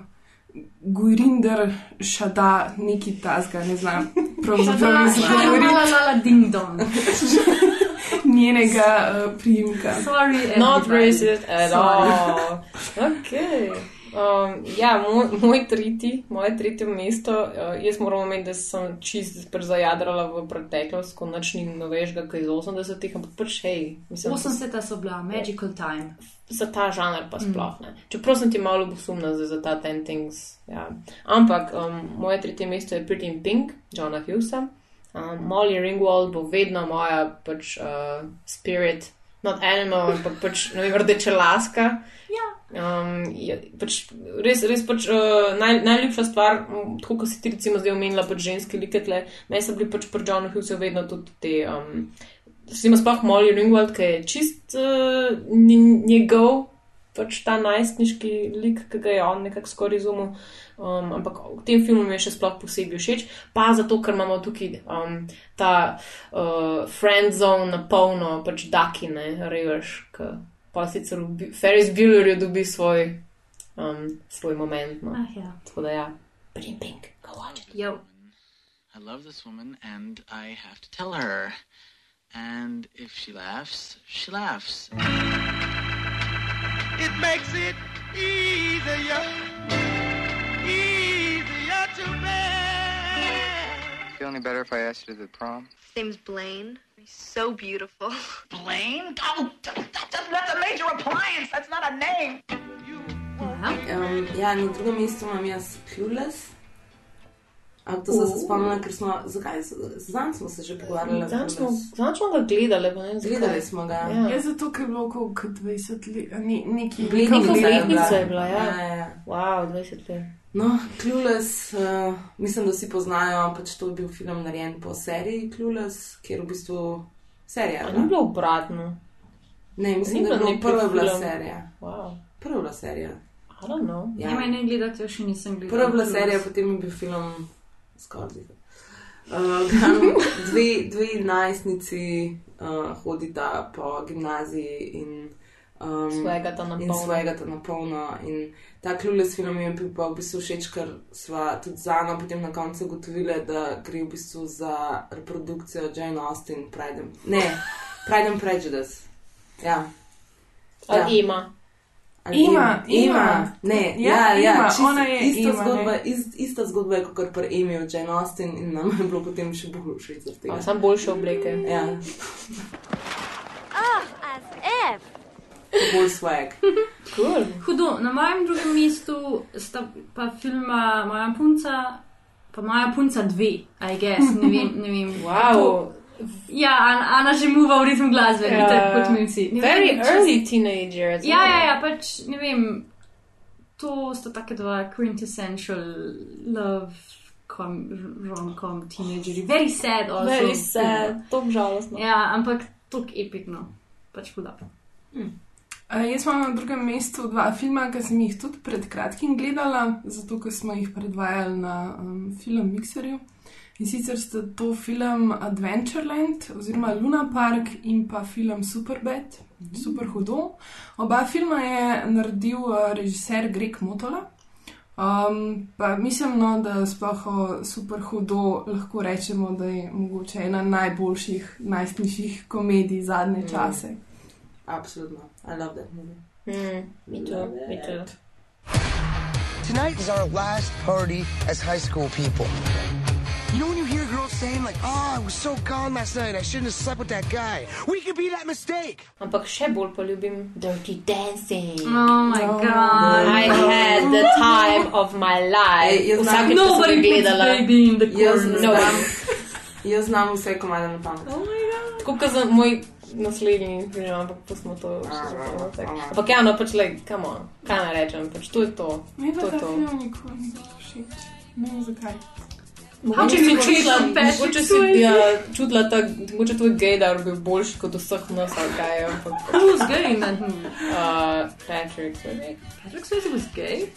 Gurinder Šada, neki tasga, ne znam. Pravzaprav mislim, da Šala, govorim la, la, la, ding dong. <laughs> njenega uh, priimka. Sorry, Not racist at all. Okay. Um, ja, moj, moj tretji, moje tretje mesto, uh, jaz moram omeniti, da sem čist prezajadrala v preteklost, ko nič ni novejšega, kaj iz 80-ih, ampak pač hej. Mislim, 80 so bila, magical time. za ta žanr pa sploh ne. Čeprav sem ti malo ljubosumna za, za ta Ten Things. Ja. Ampak um, moje tretje mesto je Pretty in Pink, Johna Hughesa. Um, Molly Ringwald bo vedno moja pač uh, spirit, not animal, ampak pač ne vem, rdeča laska. Ja. Um, je, pač, res, res pač, uh, naj, najljubša stvar, m, tako kot si ti recimo zdaj omenila, pač ženske liketle, meni so bili pač pri Johnu Hughesu vedno tudi te. Um, Recimo sploh Molly Ringwald, ki je čist uh, njegov, pač ta najstniški lik, ki ga je on nekako skoraj izumil. Um, ampak v tem filmu mi je še sploh posebej všeč, pa zato, ker imamo tukaj um, ta uh, friend zone na polno, pač dakine, reveš, ki pa sicer v Ferris Buellerju dobi svoj, um, svoj moment. No. Ah, ja. Tako da ja, in pink, go watch it. Yo. I love this woman and I have to tell her. And if she laughs, she laughs. It makes it easier to bear. Feel any better if I asked you to the prom? Name's Blaine. He's so beautiful. <laughs> Blaine? Oh, that's, that's a major appliance. That's not a name. Um, ja, na drugem mestu imam jaz Clueless. Ampak to sem se spomnila, ker smo, zakaj, zanj smo se že pogovarjali. Zanj smo, zanj smo ga gledali, pa ne vem, zakaj. Gledali smo ga. Ja. Ja, zato, ker je bilo okrog 20 let, ne, neki Letnica je bila, ja. Ja, ja. Wow, 20 let. No, Clueless, uh, mislim, da vsi poznajo, pač to je bil film narejen po seriji Clueless, kjer v bistvu serija. Ni bilo obratno? Ne, mislim, da je bilo prva je bila serija. Wow. Prva je bila serija. I don't know. Ja, me ne gledate, še nisem gledala. Prva je bila serija, potem je bil film skoraj. Uh, <laughs> glavno, dve, dve najstnici uh, hodita po gimnaziji in um, Swagata na in polno. swagata na polno. In ta klules film je bil pa v bistvu všeč, ker sva tudi z Ano potem na koncu ugotovili, da gre v bistvu za reprodukcijo Jane Austen, Pride and, ne, Pride and Prejudice. Ja. Ali ima. Ima, ima. ima. Ne, Ja, ja, ja, ima, čisto ona je ista ima, zgodba, ne. ist, ista zgodba je kot pri Emiju Jane Austen in nam je bilo potem še bolj všeč zaradi tega. A, samo boljše obleke. Ja, Oh, as if. bolj swag. <laughs> Cool. Hudo, na mojem drugem mestu sta pa filma Moja punca, pa Moja punca dve, I guess, ne vem. Ne vem. Wow. To, ja, Ana, že muva v ritmu glasbe, Ja. tako kot mi vsi. Ne Very vem, early teenager. Ja, ja, ja, pač ne vem. To sta take dva quintessential love. Rom-com, teenagerji, very sad, also. Very sad, to žalostno. Ja, ampak tako epikno, pač huda. Uh, jaz imam na drugem mestu dva filma, ki sem jih tudi pred kratkim gledala, zato ker smo jih predvajali na um, film Mixerju. In sicer sta to film Adventureland oziroma Luna Park in pa film Superbad, super hudo. Oba filma je naredil uh, režiser Greg Motola. Um, pa mislim, no, da sploh o super hudo lahko rečemo, da je mogoče ena najboljših, najstniških komedij zadnje Mm. čase. Absolutno, I love that movie. Mm, me too, me too. Tonight is our last party as high school people. Saying like, "Oh, I was so gone last night. I shouldn't have slept with that guy." We could be that mistake. Ampak še bolj poljubim Dirty Dancing. Oh my god. I had the time of my life. Ej, jaz sem Nobody gledala. baby in the Jaz corner. znam, jaz znam vse komade na pamet. Tako kot za moj naslednji film, ampak pustimo to še za trenutek. Ampak ja, no, pač, like, come on, kaj naj rečem, pač to je to. Mi pa To je to. film nikoli. Ne vem zakaj. Mogoče How si you čutila, treat Patrick mogoče si Swayze? ja, čutila ta, mogoče tvoj gaydar bil boljši kot vseh nas, ali kaj, ampak. Who's gay in that? Uh, Patrick Swayze. Patrick Swayze was gay?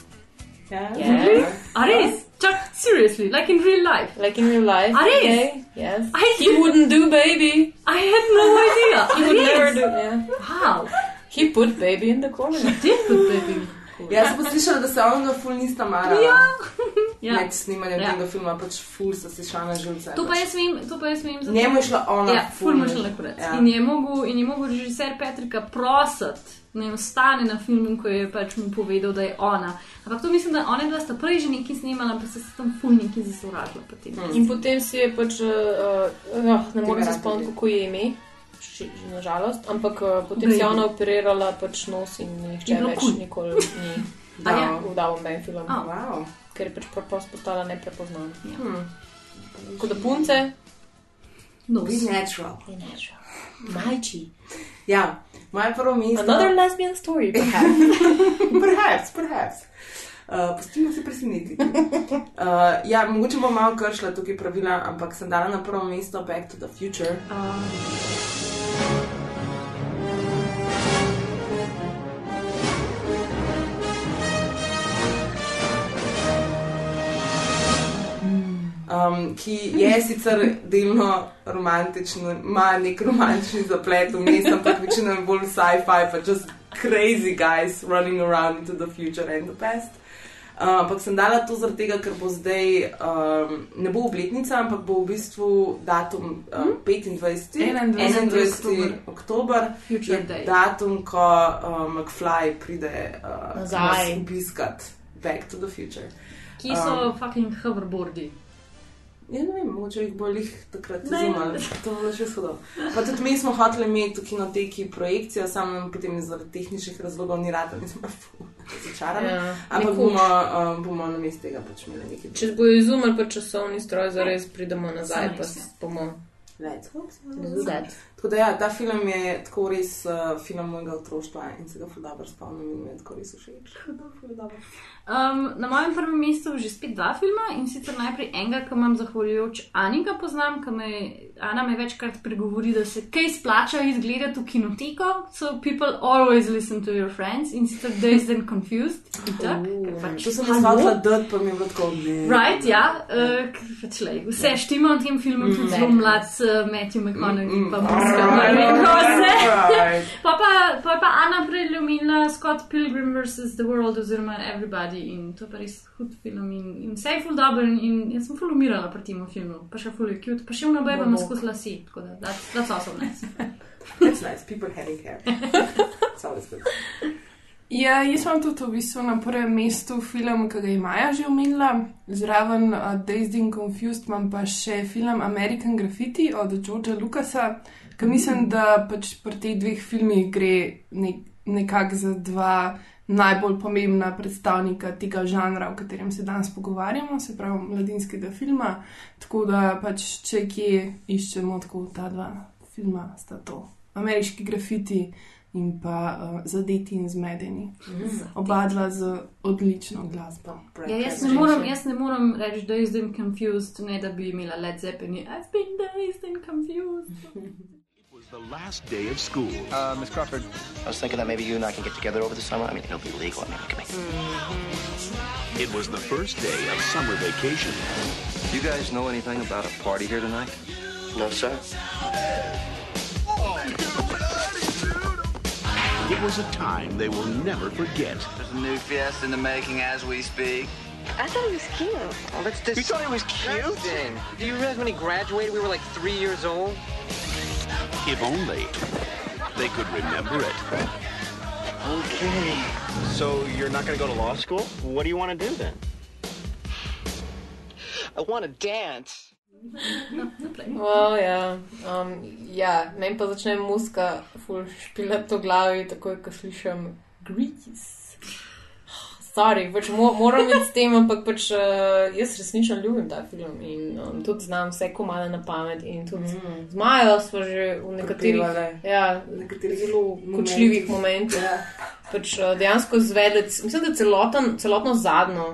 Yeah. Really? Aris? Chuck, seriously, like in real life? Like in real life. Aris? Okay, yes. I He wouldn't do baby. I had no idea. He would never do. Yeah. How? He put baby in the corner. He Did put baby in the corner. Jaz sem pa slišala, da se onega ful nista marala. Ja. <laughs> Ja. Med snemanjem Ja. tega filma pač ful sta se šla na živce. To pa jaz vem, to pa jaz vem. zato- Njemu je šla ona Ja, ful mu je šla živce. na kurec. Ja. In je mogel, in je mogel režiser Petrika prositi, ne ostane na filmu, ko je pač mu povedal, da je ona. Ampak to mislim, da one dva sta prej že nekaj snimala, pa se tam ful nekaj zasovražila. potem. In potem si je pač, uh, uh, ne morem se spomniti, kako je ime, še- že nažalost, ampak uh, ona operirala pač nos in nihče več kul. nikoli ni <laughs> A ja? dal, dal film. A. Wow. Ker je pač preprosto postala neprepoznana. Ja. Hmm. Kot da punce, Nos. Be natural. je natural. Majči. Ja, moje prvo mesto. Another lesbian story, <laughs> perhaps. perhaps, perhaps. Uh, pustimo se presenetiti. Uh, <laughs> ja, mogoče bom malo kršila tukaj pravila, ampak sem dala na prvo mesto Back to the Future. Um, ki je sicer delno romantičen, ima nek romantični zaplet vmes, ampak večino je bolj sci-fi, pa just crazy guys running around into the future and the past. Uh, ampak sem dala to zaradi tega, ker bo zdaj, um, ne bo obletnica, ampak bo v bistvu datum uh, 25. 21. 21. oktober, datum, ko uh, McFly pride uh, Nazaj. nas obiskat Back to the Future. Ki so fucking hoverboardi. Ja, ne vem, mogoče jih bolj jih takrat Ne. zumali. To bo še shodilo. Pa tudi mi smo hoteli imeti v kinoteki projekcijo, samo nam potem je zaradi tehničnih razlogov ni rado, mi smo pa razočarani. Ja, Ampak bomo, um, bomo na mestu tega pač imeli nekaj. Če bojo izumili pa časovni stroj, zares pridemo nazaj, pa bomo. Let's hope so. Tako da ja, ta film je tako res uh, film mojega otroštva in se ga dobro spomnim in mi je tako res všeč. <laughs> Um, na mojem prvem mestu že spet dva filma in sicer najprej enega, ki imam zahvaljujoč Ani ga poznam, ki me Ana me večkrat pregovori, da se kaj splača izgledati v kinoteko. So people always listen to your friends in sicer Dazed and Confused. Itak, ker pač, To sem hvala dati, pa mi je bilo tako ne. Right, ja, uh, pač lej, vse štima v tem filmu, Mm, tudi zelo mlad uh, Matthew McConaughey, Mm, pa mm. Kako se. alright. Pa pa, pa pa Ana prej omenila Scott Pilgrim vs. The World oziroma Everybody in to je pa res hud film in, in vse je full dobro in, in jaz sem full umirala pri tem filmu, pa še full je cute, pa še v nobej vam Bobok. skozi lasi, tako da that's, that's awesome nice. <laughs> That's nice, people having hair. It's always good. Ja, jaz imam tudi v bistvu na prvem mestu film, ki ga je Maja že omenila, zraven uh, Dazed and Confused imam pa še film American Graffiti od Georgea Lucasa, ki mislim, da pač pri teh dveh filmih gre nek, nekako za dva najbolj pomembna predstavnika tega žanra, o katerem se danes pogovarjamo, se pravi mladinskega filma. Tako da pač, če kje iščemo tako ta dva filma, sta to ameriški grafiti in pa uh, zadeti in zmedeni. Mm. Oba dva z odlično glasbo. Ja, jaz, ne moram, jaz ne moram reči, da sem confused, ne da bi imela Led Zeppelin. I've been dazed and confused. <laughs> The last day of school. Uh, Miss Crawford, I was thinking that maybe you and I can get together over the summer. I mean, it'll be legal. I mean, we can make. It was the first day of summer vacation. You guys know anything about a party here tonight? No, sir. It was a time they will never forget. There's a new fiesta in the making as we speak. I thought he was cute. Oh, let's just. You thought he was cute? Do you realize when he graduated, we were like three years old? If only they could remember it. Okay. So you're not going to go to law school? What do you want to do then? I want to dance. <laughs> Oh, ja. Um, ja, meni pa začne muska ful špilati to glavi, takoj ko slišim Grease. Sorry, pač mo moram biti s tem, ampak pač uh, jaz resnično ljubim ta film in um, tudi znam vse komade na pamet in tudi mm. z Majo smo že v nekaterih, ja, nekaterih zelo kočljivih momentih. Ja. Pač uh, dejansko zvedec, mislim, da celoten, celotno zadnjo,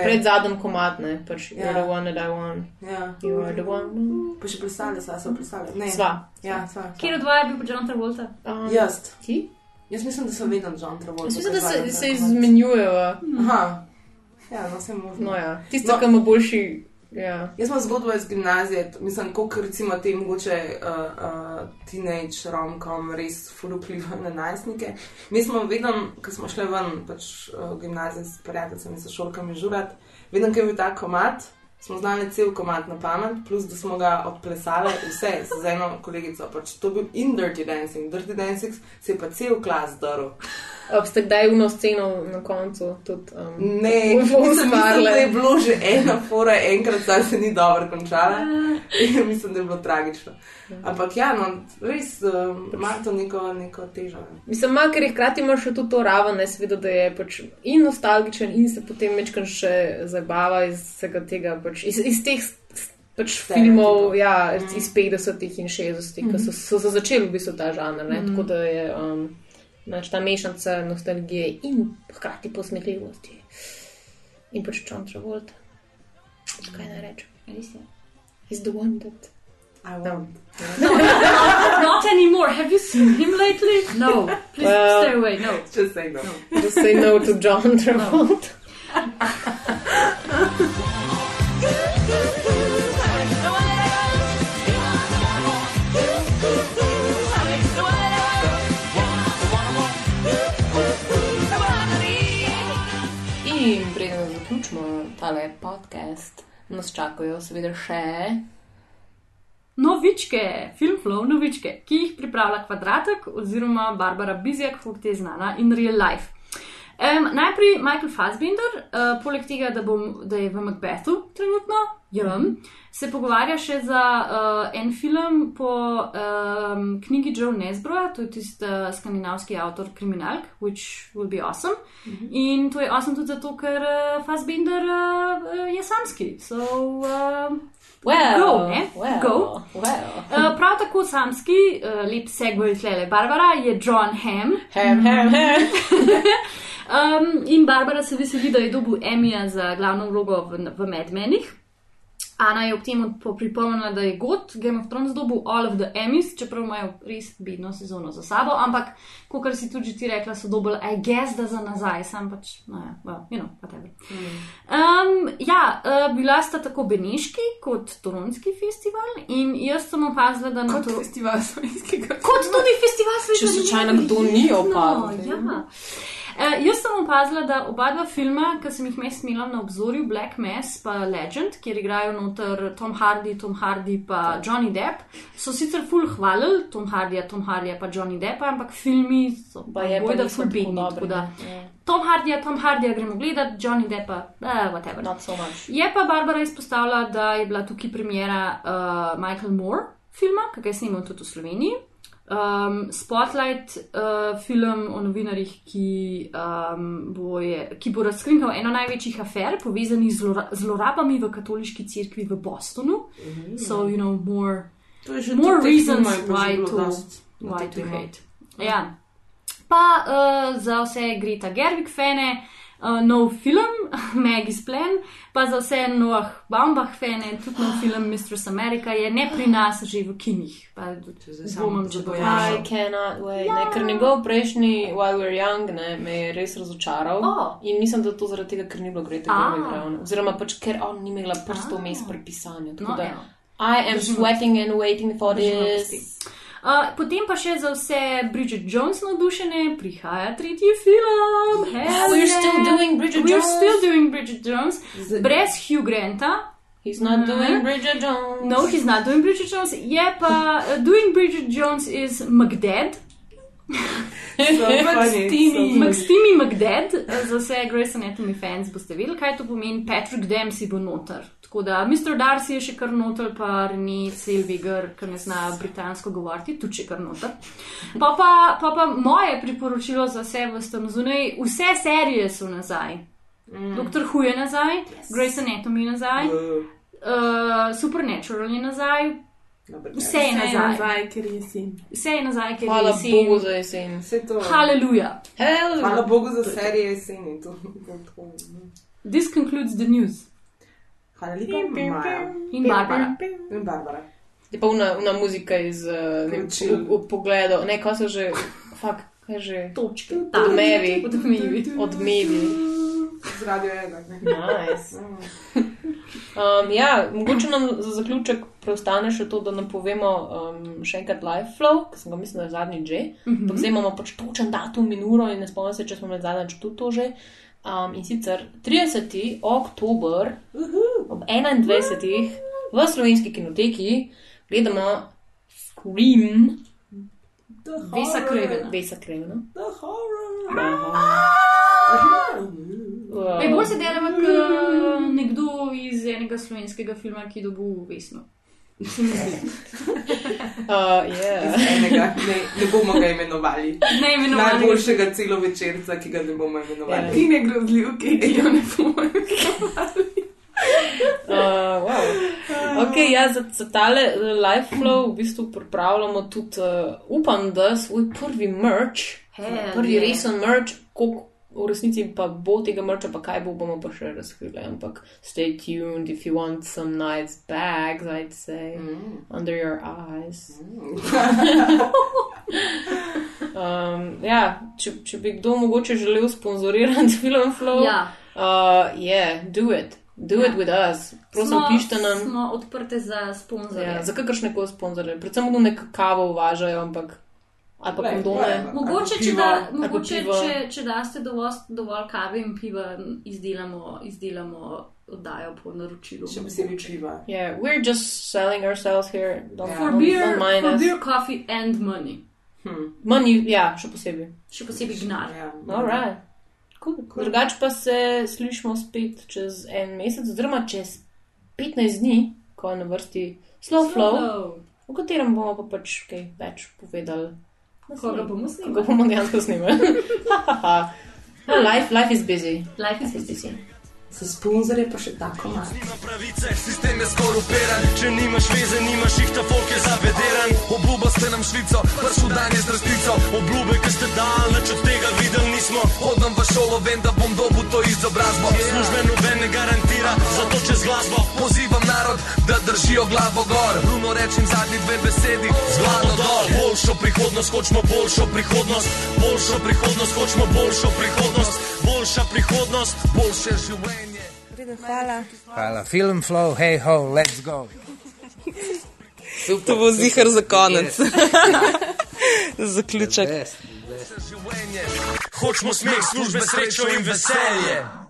pred zadnjem komat, ne, pač Ja. You're the one that I want. Ja. You are the one. Pa še plesali sva, so plesali. Ne. Sva. Ja, sva. sva. Kjer od dvaja je bil pa John Travolta? Um, Jaz. Ti? Jaz mislim, da sem vedno John Travolta. Jaz mislim, da se, se izmenjujejo. Aha. Ja, no, vse možno. No, ja. Tisto, kar ima boljši. Ja. Jaz imam zgodbo iz gimnazije, mislim, kot recimo te mogoče uh, uh, teenage romkom res ful vpliva na najstnike. Mi smo vedno, ko smo šli ven, pač uh, v gimnaziji s prijateljicami, s šolkami žurat, vedno, ko je bil ta komat, smo znali cel komat na pamet, plus da smo ga odplesali vse z eno kolegico. Pač to je bil in Dirty Dancing. Dirty Dancing se je pa cel klas daril. Ob ste kdaj uno sceno na koncu tudi. Um, Ne, <laughs> mislim, mislim, da je bilo že ena fora, enkrat zdaj se ni dobro končala. In <laughs> mislim, da je bilo tragično. Ampak ja, no, res um, ima to neko, neko težo. Mislim, ima, ker hkrati ima še tudi to raven, ne seveda, da je pač in nostalgičen in se potem večkrat še zabava iz vsega tega, pač iz, iz teh pač filmov, ja, Mhm. iz 50-ih in 60-ih, ki so, so, so začeli v bistvu ta žanr, ne, Mhm. tako da je um, nač, ta mešanica nostalgije in hkrati posmehljivosti. In pač John Travolta. Kaj naj rečem? Res je. He's the one that. I want. No, not, not anymore. Have you seen him lately? No. Please Well, stay away. No. Just say no. Just say no to John Travolta. In <laughs> tale podcast, nas čakajo seveda še. Novičke, filmflow novičke, ki jih pripravlja Kvadratek oziroma Barbara Bizjak, kot je znana in real life. Um, najprej Michael Fassbinder, uh, poleg tega, da, bom, da je v Macbethu trenutno, jem, se pogovarja še za uh, en film po um, knjigi Joe Nesbroja, to je tisti uh, skandinavski avtor kriminalk, which will be awesome. In to je awesome tudi zato, ker uh, Fassbinder uh, je samski. So, uh, Well, Go, ne? well, Go. well. Uh, prav tako samski, uh, lep segway tlele Barbara, je John Ham. Ham, ham, ham. um, <laughs> in Barbara se veseli, da je dobil Emija za glavno vlogo v, v Mad Menih. Ana je ob tem pripomnila, da je God Game of Thrones dobil All of the Emmys, čeprav imajo res bedno sezono za sabo, ampak, kot si tudi ti rekla, so dobili, I guess, da za nazaj, sam pač, no ja, well, you know, whatever. Um, ja, uh, bila sta tako Beneški kot Toronski festival in jaz sem opazila, da na to. festival slovenskega. Kot tudi festival Če slovenskega slučajno kdo ni opazil. No, ja. Uh, jaz sem opazila, da oba dva filma, ki sem jih mes imela na obzorju, Black Mass in Legend, kjer igrajo noter Tom Hardy, Tom Hardy pa Johnny Depp, so sicer full hvalili Tom Hardyja, Tom Hardyja pa Johnny Deppa, ampak filmi so Pa je pa bojda full da ja. Tom Hardyja, Tom Hardyja gremo gledat, Johnny Deppa, uh, whatever. So much. Je pa Barbara izpostavila, da je bila tukaj premjera uh, Michael Moore filma, ki ga je snimal tudi v Sloveniji. Um, Spotlight, uh, film o novinarjih, ki, um, bo je, ki bo razkrinkal eno največjih afer, povezanih z zlora, zlorabami v katoliški cerkvi v Bostonu. Mhm. So, you know, more, To je že more reasons why to, why to hate. Ja. Pa uh, za vse Greta Gerwig fane, uh, nov film, <laughs> Maggie's Plan, pa za vse Noah Baumbach fane, tudi nov film Mistress America je ne pri nas, že v kinih. Pa dvomim, če bo I ja. cannot wait. Ne, ker njegov prejšnji While We're Young ne, me je res razočaral. Oh. In mislim, da to zaradi tega, ker ni bilo Greta Ah. Gerwig ravno. Oziroma pač, ker on ni imela prstov vmes pri pisanju. Tako No, da, evo. I am Držimo sweating and waiting for Držimo this. Uh, potem pa še za vse Bridget Jones navdušene prihaja tretji film. Hell We're yeah. still doing Bridget We're Jones. still doing Bridget Jones. Brez Hugh Granta. He's not Mhm. doing Bridget Jones. No, he's not doing Bridget Jones. Je pa uh, doing Bridget Jones is McDead. Funny, so McSteamy McDead, eh, za vse Grace Anatomy fans boste vedeli, kaj to pomeni. Patrick Dempsey bo noter. Tako da Mr. Darcy je še kar noter, pa Renee Selviger, ki ne zna britansko govoriti, tudi še kar noter. Pa pa, pa pa moje priporočilo za vse v tam zunaj, vse serije so nazaj. Mm. Doktor Who je nazaj, yes. Grace Anatomy nazaj, uh, Supernatural je nazaj, vse je nazaj. nazaj, ker je sin. Vse je nazaj, ker Hvala je jesen. Bogu za jesen. To. Haleluja. Hvala Bogu za serije to. This concludes the news. Hvala lepa, Maja. In Barbara. In Barbara. Je pa una, una muzika iz uh, ne, Poročil. v, v pogledu. Ne, ko so že, fuck, kaj že. Točke. Odmevi. Odmevi. Odmevi. Z radio ena. ne. Nice. Um, ja, mogoče nam za zaključek preostane še to, da napovemo um, še enkrat live flow, ki sem ga mislila, da je zadnji že. Mhm. Ampak zdaj imamo pač točen datum in uro in ne spomnim se, če smo med zadnjič tudi to že. Um, in sicer 30. oktober ob 21. v slovenski kinoteki gledamo Scream. Vesa Krevena. Vesa Krevena. The horror. Ej, bolj se delava kot nekdo iz enega slovenskega filma, ki dobil vesno. Uh, <laughs> yeah. Enega, ne, ne bomo ga imenovali. Ne imenovali. Najboljšega celovečerca, ki ga ne bomo imenovali. Ti ne grozljivke, ki jo ne bomo imenovali. Uh, <laughs> wow. okay, ja, za, za tale uh, live flow v bistvu pripravljamo tudi, uh, upam, da svoj prvi merch, Hell prvi yeah. resen merch, koliko v resnici pa bo tega merča, pa kaj bo, bomo pa še razkrili. Ampak stay tuned if you want some nice bags, I'd say, mm. under your eyes. <laughs> um, ja, če, če bi kdo mogoče želel sponzorirati <laughs> film flow, Ja. uh, yeah, do it. Do it with us. Prosim, Smo- pišite nam. Smo odprte za sponzorje. Ja, za kakršne koli sponzorje. Predvsem ono nek kavo uvažajo, ampak. Ali pa kondome. Mogoče, če, da, mogoče če, če daste dovolj, dovolj kave in piva, izdelamo, izdelamo oddajo po naročilu. Še posebej piva. Yeah, we're just selling ourselves here. Don't, For don't, beer, don't for beer, coffee and money. Hm. Money, ja, še posebej. Še posebej gnar. Ja. Alright. Cool. Cool. Drugače pa se slišimo spet čez en mesec, oziroma čez 15 dni, ko je na vrsti Slow Flow, v katerem bomo pa pač kaj več povedali. Koga bomo snimali? <laughs> Koga bomo dejansko snimali. <laughs> no, life, life is busy. Life is busy. Za sponzorje pa še tako malo. pravice, sistem je skorupiran. Če nimaš veze, nimaš jih, ta folk je zavederan. Obljuba ste nam švico, pršu dan je z resnico. Obljube, ki ste dal, nič od tega videli nismo. Hodam v šolo, vem, da bom dobil to izobrazbo. Službe noben ne garantira, zato čez glasbo pozivam narod, da držijo glavo gor. Bruno rečem zadnji dve besedi, z glavo dol. Boljšo prihodnost, hočemo boljšo prihodnost. Boljšo prihodnost, hočemo boljšo prihodnost. Boljša prihodnost, boljše življenje. Hvala. Hvala, film flow, hej ho, let's go. To bo zihar za konec. <laughs> Zaključek. Hočemo smeh, službe, srečo in veselje.